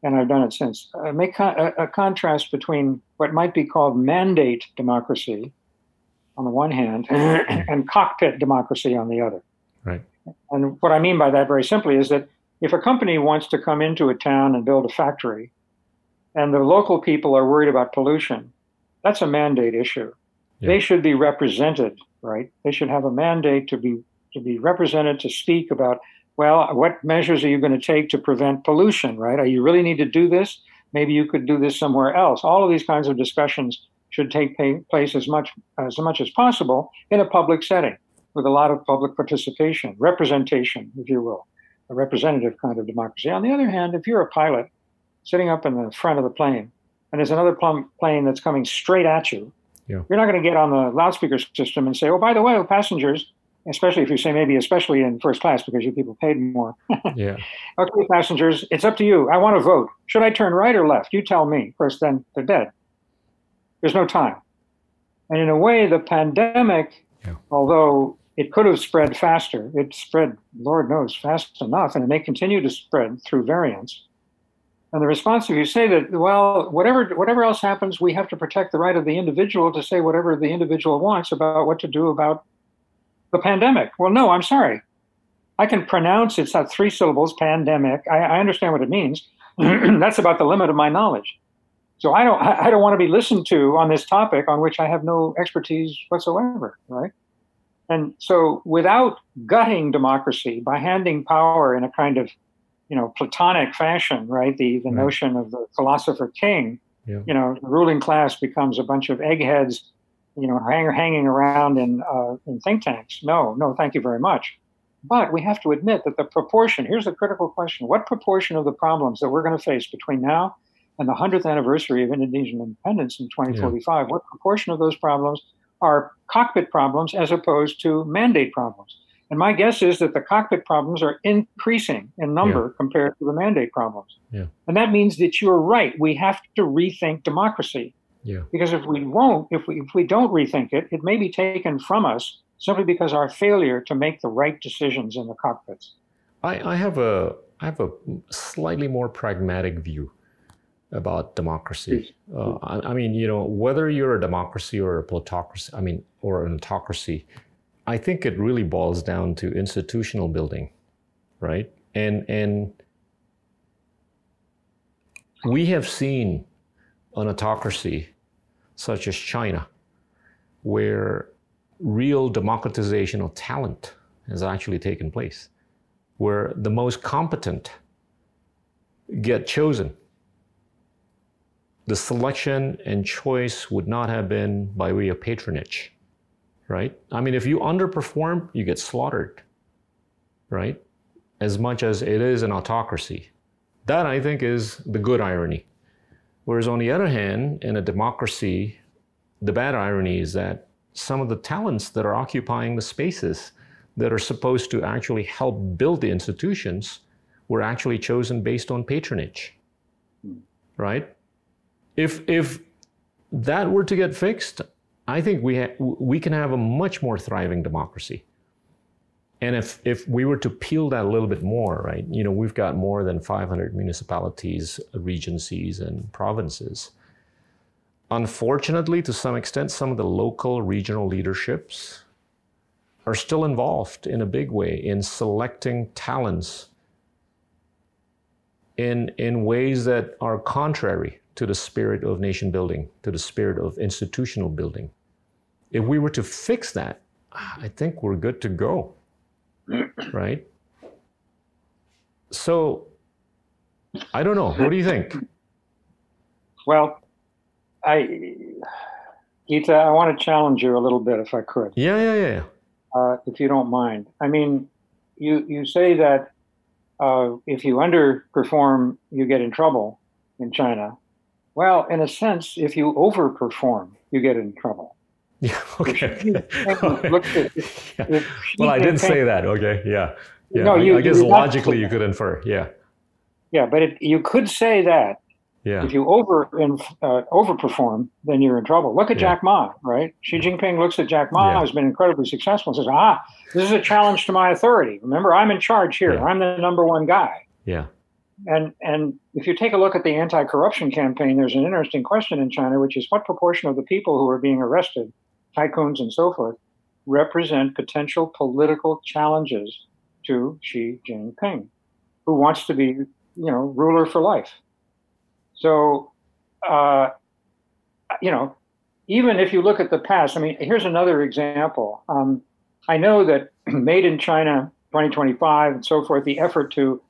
and I've done it since. I make a, a contrast between what might be called mandate democracy on the one hand and cockpit democracy on the other. Right. And what I mean by that very simply is that if a company wants to come into a town and build a factory and the local people are worried about pollution, that's a mandate issue. Yeah. They should be represented, right? They should have a mandate to be to be represented to speak about well, what measures are you going to take to prevent pollution, right? Are you really need to do this? Maybe you could do this somewhere else. All of these kinds of discussions should take place as much as much as possible in a public setting with a lot of public participation, representation, if you will, a representative kind of democracy. On the other hand, if you're a pilot sitting up in the front of the plane and there's another plane that's coming straight at you, yeah. You're not going to get on the loudspeaker system and say, "Oh, by the way, oh, passengers," especially if you say maybe especially in first class because you people paid more. yeah. Okay, passengers, it's up to you. I want to vote. Should I turn right or left? You tell me. First, then they're dead. There's no time. And in a way, the pandemic, yeah. although it could have spread faster, it spread, Lord knows, fast enough, and it may continue to spread through variants. And the response, if you say that, well, whatever whatever else happens, we have to protect the right of the individual to say whatever the individual wants about what to do about the pandemic. Well, no, I'm sorry. I can pronounce it's not three syllables, pandemic. I, I understand what it means. That's about the limit of my knowledge. So I don't I don't want to be listened to on this topic on which I have no expertise whatsoever, right? And so, without gutting democracy by handing power in a kind of, you know, Platonic fashion, right? The the right. notion of the philosopher king. Yeah. You know, the ruling class becomes a bunch of eggheads, you know, hang, hanging around in uh, in think tanks. No, no, thank you very much. But we have to admit that the proportion. Here's the critical question: What proportion of the problems that we're going to face between now and the 100th anniversary of Indonesian independence in 2045, yeah. what proportion of those problems are cockpit problems as opposed to mandate problems? And my guess is that the cockpit problems are increasing in number yeah. compared to the mandate problems. Yeah. And that means that you're right. We have to rethink democracy. Yeah. Because if we won't, if we if we don't rethink it, it may be taken from us simply because our failure to make the right decisions in the cockpits. I, I have a I have a slightly more pragmatic view about democracy. Uh, I, I, mean, you know, whether you're a democracy or a plutocracy, I mean, or an autocracy, I think it really boils down to institutional building, right? And and we have seen an autocracy such as China, where real democratization of talent has actually taken place, where the most competent get chosen the selection and choice would not have been by way of patronage, right? I mean, if you underperform, you get slaughtered, right? As much as it is an autocracy. That, I think, is the good irony. Whereas, on the other hand, in a democracy, the bad irony is that some of the talents that are occupying the spaces that are supposed to actually help build the institutions were actually chosen based on patronage, right? if if that were to get fixed, I think we ha- we can have a much more thriving democracy. And if if we were to peel that a little bit more, right? You know, we've got more than 500 municipalities, regencies, and provinces. Unfortunately, to some extent, some of the local regional leaderships are still involved in a big way in selecting talents in, in ways that are contrary to the spirit of nation building, to the spirit of institutional building. If we were to fix that, I think we're good to go. Right? So, I don't know. What do you think? Well, I, Gita, I want to challenge you a little bit, if I could. Yeah, yeah, yeah. Uh, if you don't mind. I mean, you you say that uh, if you underperform, you get in trouble in China. Well, in a sense, if you overperform, you get in trouble. Yeah. Okay. Yeah. Well, I didn't say that. Okay. Yeah. Yeah. No, you, I guess logically you could infer. Yeah. Yeah, but it, you could say that. Yeah. If you over uh, overperform, then you're in trouble. Look at yeah. Jack Ma, right? Xi Jinping looks at Jack Ma, yeah. who's been incredibly successful, and says, "Ah, this is a challenge to my authority. Remember, I'm in charge here. Yeah. I'm the number one guy." Yeah. And and if you take a look at the anti-corruption campaign, there's an interesting question in China, which is what proportion of the people who are being arrested, tycoons and so forth, represent potential political challenges to Xi Jinping, who wants to be, you know, ruler for life. So, uh, you know, even if you look at the past, I mean, here's another example. Um, I know that Made in China 2025 and so forth, the effort to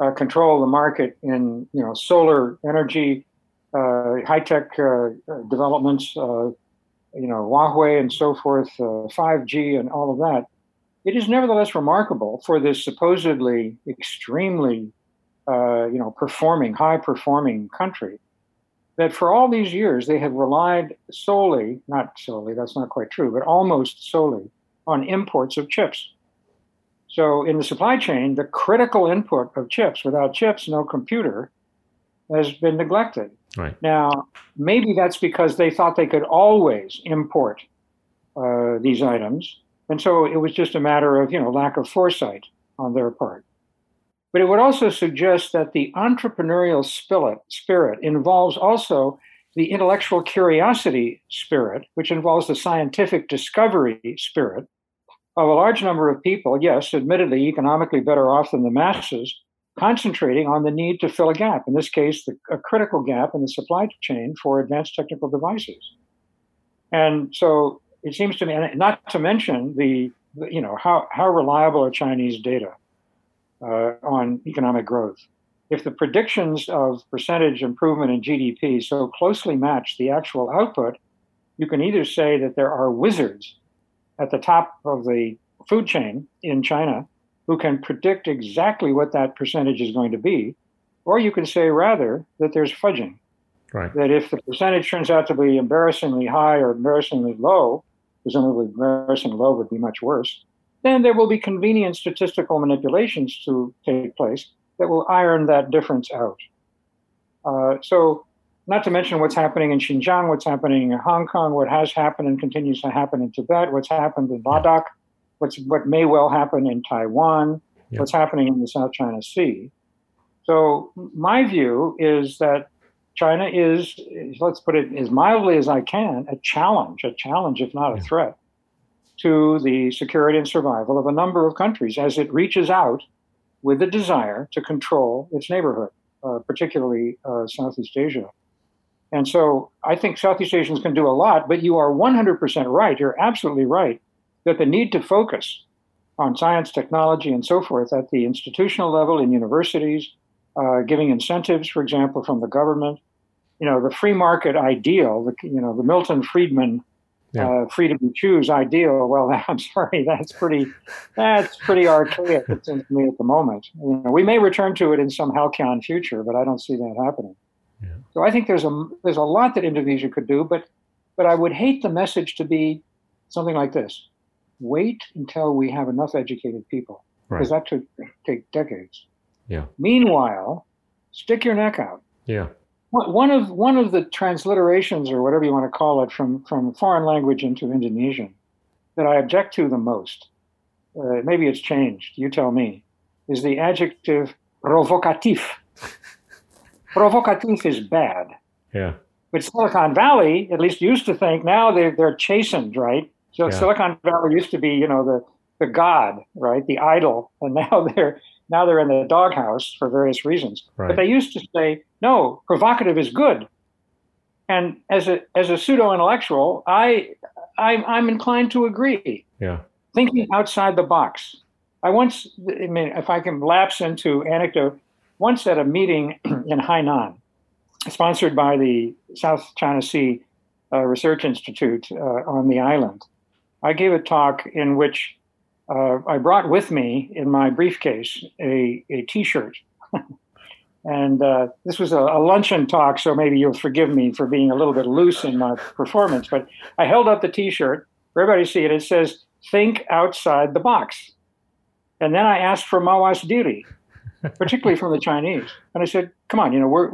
uh, control the market in you know solar energy, uh, high tech uh, developments, uh, you know Huawei and so forth, 5G uh, and all of that. It is nevertheless remarkable for this supposedly extremely uh, you know performing, high performing country that for all these years they have relied solely, not solely, that's not quite true, but almost solely on imports of chips. So in the supply chain, the critical input of chips, without chips, no computer, has been neglected. Right. Now, maybe that's because they thought they could always import uh, these items. And so it was just a matter of, you know, lack of foresight on their part. But it would also suggest that the entrepreneurial spirit, spirit involves also the intellectual curiosity spirit, which involves the scientific discovery spirit, of a large number of people, yes, admittedly economically better off than the masses, concentrating on the need to fill a gap, in this case, the, a critical gap in the supply chain for advanced technical devices. And so it seems to me, and not to mention the you know, how, how reliable are Chinese data uh, on economic growth? If the predictions of percentage improvement in GDP so closely match the actual output, you can either say that there are wizards at the top of the food chain in China who can predict exactly what that percentage is going to be, or you can say rather that there's fudging. Right. That if the percentage turns out to be embarrassingly high or embarrassingly low, presumably embarrassingly low would be much worse, then there will be convenient statistical manipulations to take place that will iron that difference out. Uh, so, not to mention what's happening in Xinjiang, what's happening in Hong Kong, what has happened and continues to happen in Tibet, what's happened in Ladakh, what's what may well happen in Taiwan, yeah. what's happening in the South China Sea. So, my view is that China is, let's put it as mildly as I can, a challenge, a challenge, if not a threat, to the security and survival of a number of countries as it reaches out with the desire to control its neighborhood, uh, particularly uh, Southeast Asia. And so I think Southeast Asians can do a lot, but you are 100% right. You're absolutely right that the need to focus on science, technology, and so forth at the institutional level in universities, uh, giving incentives, for example, from the government. You know, the free market ideal, the, you know, the Milton Friedman yeah. uh, freedom to choose ideal. Well, I'm sorry, that's pretty that's pretty archaic. It seems to me at the moment. You know, we may return to it in some halcyon future, but I don't see that happening. Yeah. So I think there's a there's a lot that Indonesia could do, but but I would hate the message to be something like this: wait until we have enough educated people, because right. that could take decades. Yeah. Meanwhile, stick your neck out. Yeah. One of one of the transliterations, or whatever you want to call it, from from foreign language into Indonesian, that I object to the most, uh, maybe it's changed. You tell me, is the adjective provocatif. provocatif is bad. Yeah. But Silicon Valley, at least used to think now they're they're chastened, right? So yeah. Silicon Valley used to be, you know, the the god, right, the idol, and now they're now they're in the doghouse for various reasons. Right. But they used to say, no, provocative is good. And as a as a pseudo intellectual, I, I I'm inclined to agree. Yeah. Thinking outside the box. I once, I mean, if I can lapse into anecdote, once at a meeting in Hainan, sponsored by the South China Sea uh, Research Institute uh, on the island, I gave a talk in which uh, I brought with me in my briefcase a, a T-shirt. and uh, this was a, a, luncheon talk, so maybe you'll forgive me for being a little bit loose in my performance. But I held up the T-shirt for everybody to see it. It says "Think outside the box," and then I asked for Mawas duty, particularly from the Chinese. And I said, "Come on, you know we're."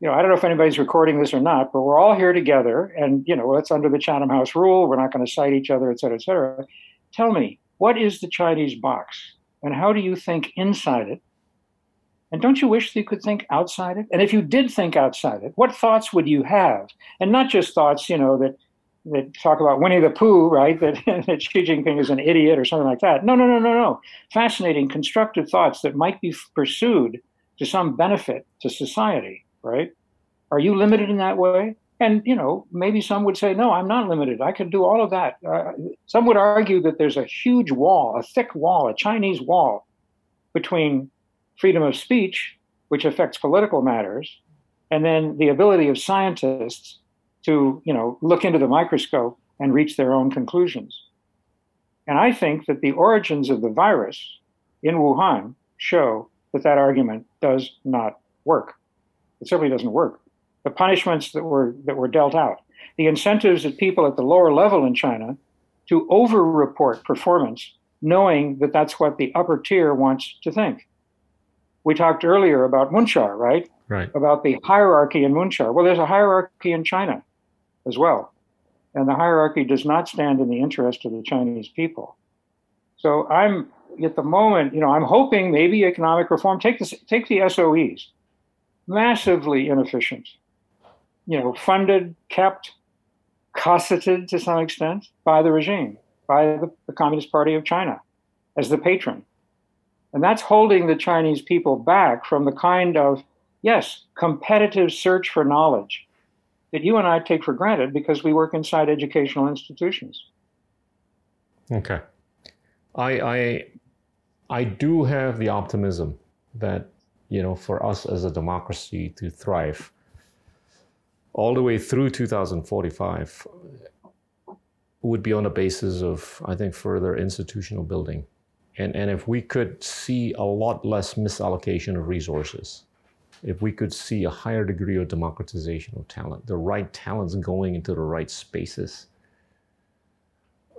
You know, I don't know if anybody's recording this or not, but we're all here together, and you know, it's under the Chatham House rule. We're not going to cite each other, et cetera, et cetera. Tell me, what is the Chinese box? And how do you think inside it? And don't you wish that you could think outside it? And if you did think outside it, what thoughts would you have? And not just thoughts, you know, that that talk about Winnie the Pooh, right? That, that Xi Jinping is an idiot or something like that. No, no, no, no, no. Fascinating, constructive thoughts that might be pursued to some benefit to society, right? Are you limited in that way? And you know, maybe some would say, "No, I'm not limited. I can do all of that." Uh, some would argue that there's a huge wall, a thick wall, a Chinese wall between freedom of speech, which affects political matters, and then the ability of scientists to, you know, look into the microscope and reach their own conclusions. And I think that the origins of the virus in Wuhan show that that argument does not work. It simply doesn't work the punishments that were that were dealt out, the incentives of people at the lower level in China to over-report performance, knowing that that's what the upper tier wants to think. We talked earlier about Muncar, right? Right. About the hierarchy in Muncar. Well, there's a hierarchy in China as well. And the hierarchy does not stand in the interest of the Chinese people. So I'm at the moment, you know, I'm hoping maybe economic reform. Take this, take the SOEs, massively inefficient, you know, funded, kept, cosseted to some extent by the regime, by the, the Communist Party of China as the patron. And that's holding the Chinese people back from the kind of, yes, competitive search for knowledge that you and I take for granted because we work inside educational institutions. Okay. I, I, I do have the optimism that, you know, for us as a democracy to thrive all the way through 2045 would be on the basis of, I think, further institutional building. And, and if we could see a lot less misallocation of resources, if we could see a higher degree of democratization of talent, the right talents going into the right spaces,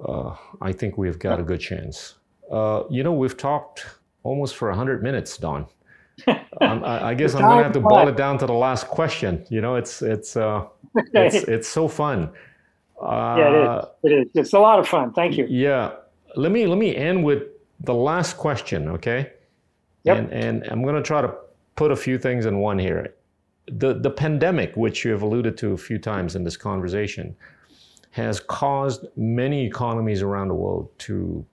uh, I think we've got a good chance. Uh, you know, we've talked almost for 100 minutes, Don. I, I, guess I'm going to have to boil it down to the last question. You know, it's it's uh, it's it's so fun. Uh, yeah, it is. It is. It's a lot of fun. Thank you. Yeah. Let me let me end with the last question, okay? Yep. And and I'm going to try to put a few things in one here. The the pandemic, which you have alluded to a few times in this conversation, has caused many economies around the world to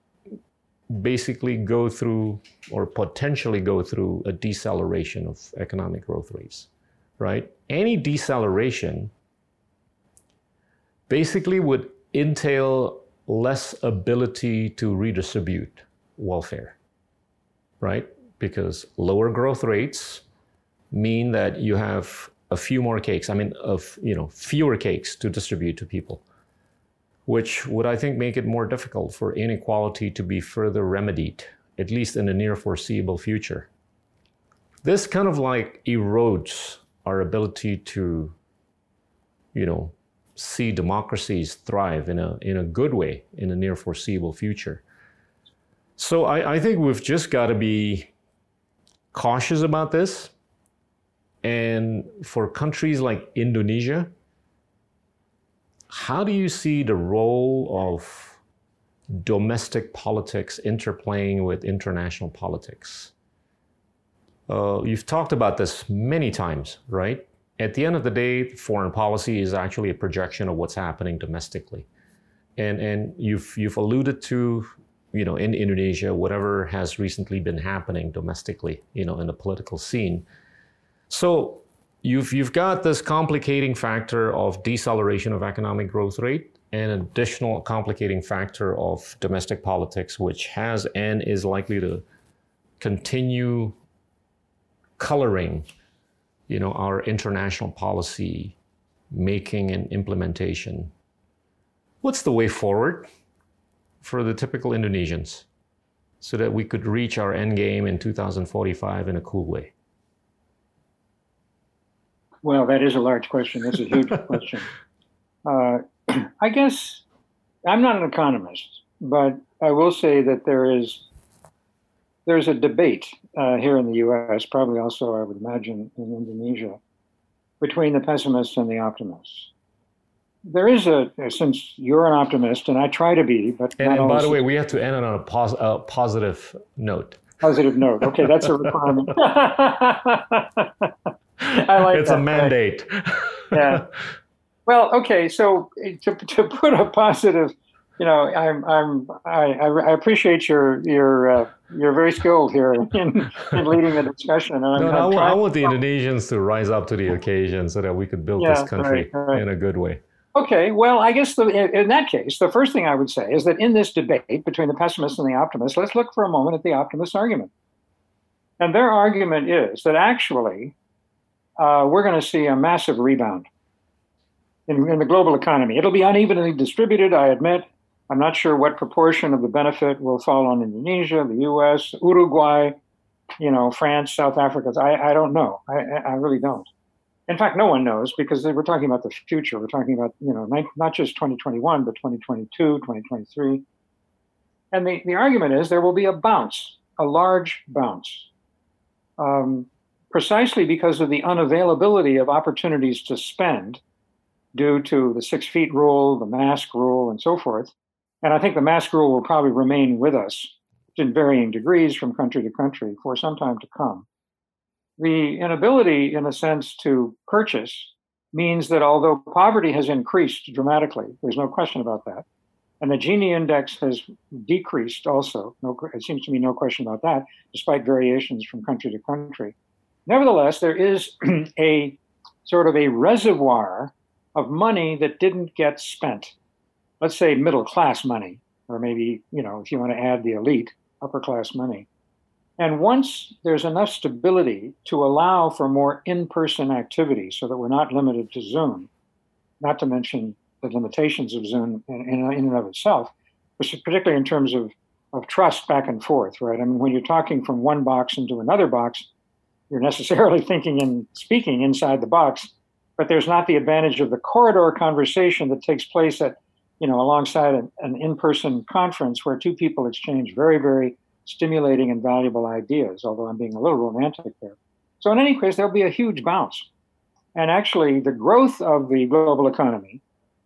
basically go through or potentially go through a deceleration of economic growth rates, right? Any deceleration basically would entail less ability to redistribute welfare, right? Because lower growth rates mean that you have a few more cakes. I mean, of you know, fewer cakes to distribute to people which would, I think, make it more difficult for inequality to be further remedied, at least in the near foreseeable future. This kind of like erodes our ability to, you know, see democracies thrive in a, in a good way in the near foreseeable future. So I, I think we've just got to be cautious about this. And for countries like Indonesia, how do you see the role of domestic politics interplaying with international politics? Uh, you've talked about this many times, right? At the end of the day, foreign policy is actually a projection of what's happening domestically. And, and you've, you've alluded to, you know, in Indonesia, whatever has recently been happening domestically, you know, in the political scene. So you've, you've got this complicating factor of deceleration of economic growth rate and additional complicating factor of domestic politics, which has and is likely to continue coloring, you know, our international policy making and implementation. What's the way forward for the typical Indonesians so that we could reach our end game in 2045 in a cool way? Well, that is a large question. That's a huge question. Uh, I guess I'm not an economist, but I will say that there is there's a debate uh, here in the U.S., probably also I would imagine in Indonesia, between the pessimists and the optimists. There is a since you're an optimist and I try to be, but and, and by the way, we have to end on a, pos- a positive note. Positive note. Okay, that's a requirement. I like it's that. a mandate. yeah. Well, okay. So to, to put a positive, you know, I'm I'm I, I appreciate your your uh, you're very skilled here in, in leading the discussion. And I'm, no, I'm I, want the Indonesians to rise up to the occasion so that we could build yeah, this country right, right. in a good way. Okay, well, I guess the, in that case, the first thing I would say is that in this debate between the pessimists and the optimists, let's look for a moment at the optimist argument. And their argument is that actually uh, we're going to see a massive rebound in, in the global economy. It'll be unevenly distributed, I admit. I'm not sure what proportion of the benefit will fall on Indonesia, the U.S., Uruguay, you know, France, South Africa. I, I don't know. I, I really don't. In fact, no one knows because we're talking about the future. We're talking about, you know, not just 2021, but 2022, 2023. And the, the argument is there will be a bounce, a large bounce. Um, precisely because of the unavailability of opportunities to spend due to the six feet rule, the mask rule, and so forth. And I think the mask rule will probably remain with us in varying degrees from country to country for some time to come. The inability, in a sense, to purchase means that although poverty has increased dramatically, there's no question about that, and the Gini index has decreased also, no, it seems to me no question about that, despite variations from country to country. Nevertheless, there is a sort of a reservoir of money that didn't get spent. Let's say middle class money or maybe, you know, if you want to add the elite, upper class money. And once there's enough stability to allow for more in person activity so that we're not limited to Zoom, not to mention the limitations of Zoom in, in, in and of itself, which is particularly in terms of, of trust back and forth, right? I mean, when you're talking from one box into another box, you're necessarily thinking and speaking inside the box, but there's not the advantage of the corridor conversation that takes place at, you know, alongside an, an in-person conference where two people exchange very, very stimulating and valuable ideas, although I'm being a little romantic there. So, in any case, there'll be a huge bounce. And actually, the growth of the global economy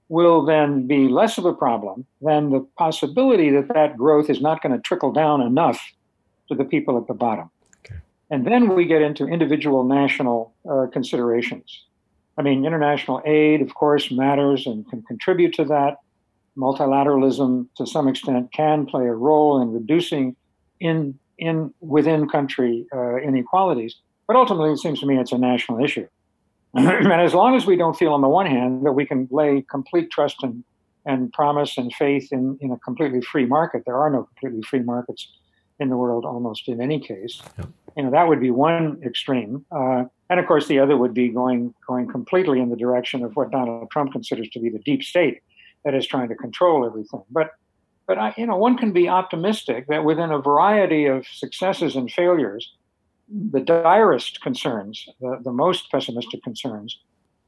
will then be less of a problem than the possibility that that growth is not going to trickle down enough to the people at the bottom. And then we get into individual national uh, considerations. I mean, international aid, of course, matters and can contribute to that. Multilateralism, to some extent, can play a role in reducing in in within country uh, inequalities. But ultimately, it seems to me it's a national issue. and as long as we don't feel, on the one hand, that we can lay complete trust and, and promise and faith in, in a completely free market, there are no completely free markets in the world almost in any case. You know, that would be one extreme. Uh, and of course, the other would be going, going completely in the direction of what Donald Trump considers to be the deep state that is trying to control everything. But but I, you know, one can be optimistic that within a variety of successes and failures, the direst concerns, the, the most pessimistic concerns,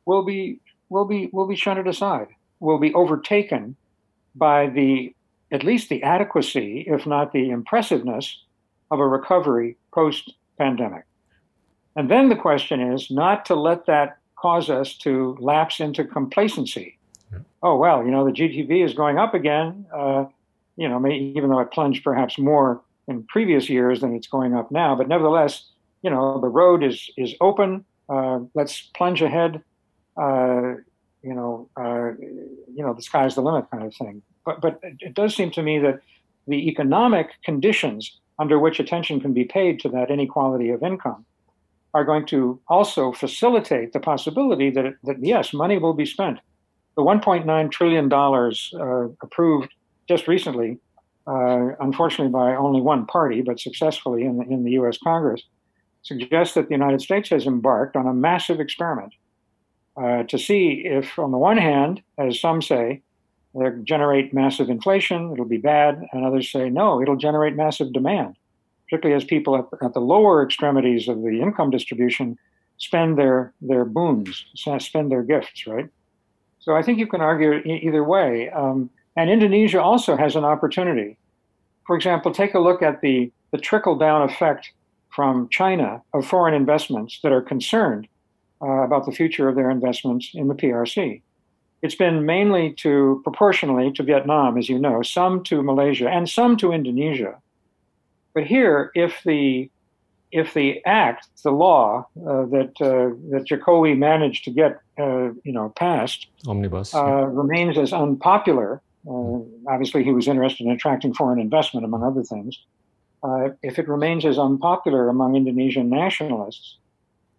will be will be will be shunted aside, will be overtaken by the at least the adequacy, if not the impressiveness, of a recovery post pandemic. And then the question is not to let that cause us to lapse into complacency. Oh, well, you know, the GDP is going up again. Uh, you know, may, even though it plunged perhaps more in previous years than it's going up now, but nevertheless, you know, the road is is open. Uh, let's plunge ahead. Uh, you know, uh, you know, the sky's the limit kind of thing. But but it does seem to me that the economic conditions under which attention can be paid to that inequality of income are going to also facilitate the possibility that, that yes, money will be spent. The 1.9 trillion dollars uh, approved just recently, uh, unfortunately by only one party, but successfully in the, in the U.S. Congress, suggests that the United States has embarked on a massive experiment uh, to see if, on the one hand, as some say, it'll generate massive inflation, it'll be bad, and others say no, it'll generate massive demand, particularly as people at, at the lower extremities of the income distribution spend their their boons, spend their gifts, right? So I think you can argue either way. Um, and Indonesia also has an opportunity. For example, take a look at the, the trickle down effect from China of foreign investments that are concerned uh, about the future of their investments in the PRC. It's been mainly to proportionally to Vietnam, as you know, some to Malaysia and some to Indonesia. But here, if the if the act, the law uh, that uh, that Jokowi managed to get, uh, you know, passed, omnibus, uh, yeah. remains as unpopular uh, obviously, he was interested in attracting foreign investment, among other things. Uh, if it remains as unpopular among Indonesian nationalists,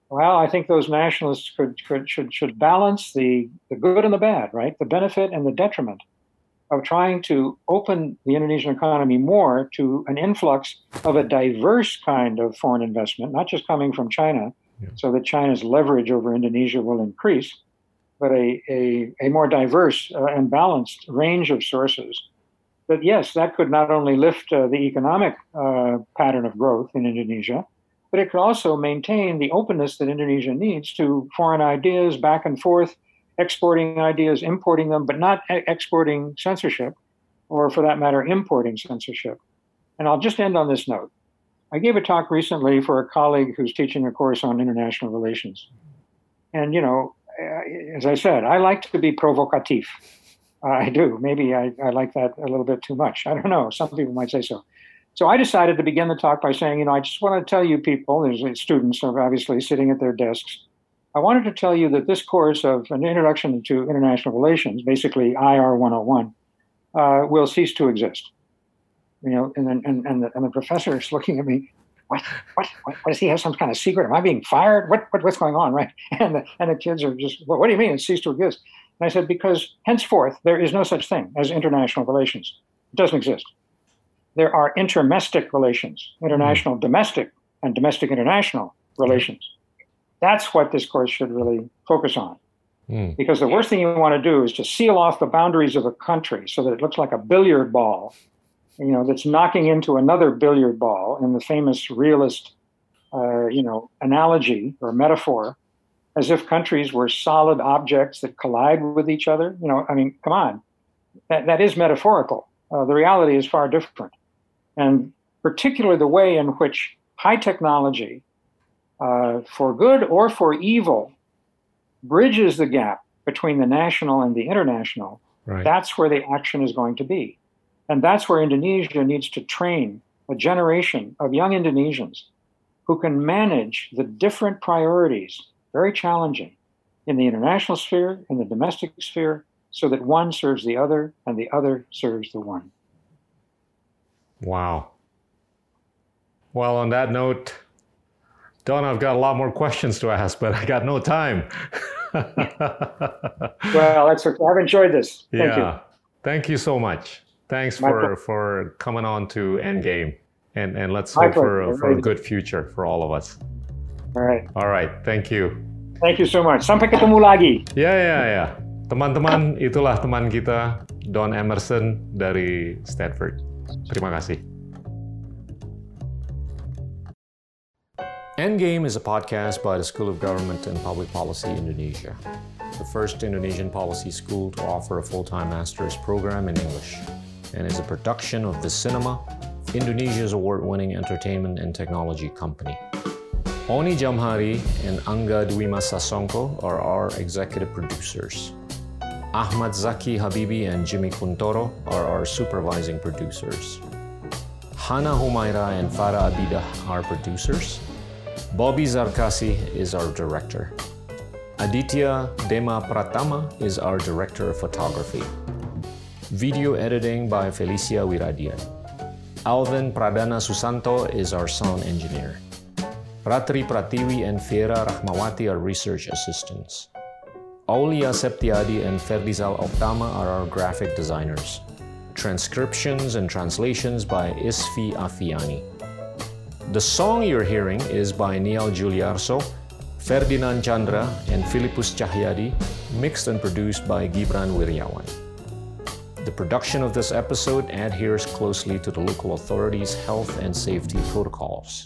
well, I think those nationalists could, could should should balance the, the good and the bad, right? The benefit and the detriment of trying to open the Indonesian economy more to an influx of a diverse kind of foreign investment, not just coming from China, yeah. so that China's leverage over Indonesia will increase, but a, a, a more diverse uh, and balanced range of sources. But yes, that could not only lift uh, the economic uh, pattern of growth in Indonesia, but it could also maintain the openness that Indonesia needs to foreign ideas back and forth, exporting ideas, importing them, but not exporting censorship, or for that matter, importing censorship. And I'll just end on this note. I gave a talk recently for a colleague who's teaching a course on international relations. And, you know, eh, as I said, I like to be provocative. I do. Maybe I, I like that a little bit too much. I don't know. Some people might say so. So I decided to begin the talk by saying, you know, I just want to tell you people, there's students are obviously sitting at their desks. I wanted to tell you that this course of an introduction to international relations, basically IR 101, uh, will cease to exist. You know, and then and, and, the, and the professor is looking at me what, what, what, does he have some kind of secret? Am I being fired? What, what what's going on, right? And the, and the kids are just, well, what do you mean it ceased to exist? And I said, because henceforth there is no such thing as international relations. It doesn't exist. There are intermestic relations, international, domestic, and domestic international relations. That's what this course should really focus on. Mm. Because the worst thing you want to do is to seal off the boundaries of a country so that it looks like a billiard ball, you know, that's knocking into another billiard ball in the famous realist, uh, you know, analogy or metaphor, as if countries were solid objects that collide with each other. You know, I mean, come on, that, that is metaphorical. Uh, the reality is far different. And particularly the way in which high technology, uh, for good or for evil, bridges the gap between the national and the international, Right. that's where the action is going to be. And that's where Indonesia needs to train a generation of young Indonesians who can manage the different priorities, very challenging, in the international sphere, in the domestic sphere, so that one serves the other and the other serves the one. Wow. Well, on that note, Don, I've got a lot more questions to ask, but I got no time. Well, that's okay. I've enjoyed this. Thank yeah. you. Thank you so much. Thanks My for, pleasure. for coming on to Endgame. And, and let's My hope for, pleasure. for a good future for all of us. All right. All right. Thank you. Thank you so much. Sampai ketemu lagi. Ya, ya, ya. Teman-teman, itulah teman kita, Don Emmerson dari Stanford. Terima kasih. Endgame is a podcast by the School of Government and Public Policy Indonesia, the first Indonesian policy school to offer a full time master's program in English, and is a production of Visinema, Indonesia's award winning entertainment and technology company. Oni Jamhari and Angga Dwimas Sasongko are our executive producers. Ahmad Zaki Habibi and Jimmy Kuntoro are our supervising producers. Hana Humaira and Farah Abida are producers. Bobby Zarkasi is our director. Aditya Dema Pratama is our director of photography. Video editing by Felicia Wiradian. Alvin Pradana Susanto is our sound engineer. Ratri Pratiwi and Fiera Rahmawati are research assistants. Aulia Septiadi and Ferdizal Oktama are our graphic designers. Transcriptions and translations by Isfi Afiani. The song you're hearing is by Niall Giuliarso, Ferdinand Chandra, and Philippus Cahyadi, mixed and produced by Gibran Wiryawan. The production of this episode adheres closely to the local authorities' health and safety protocols.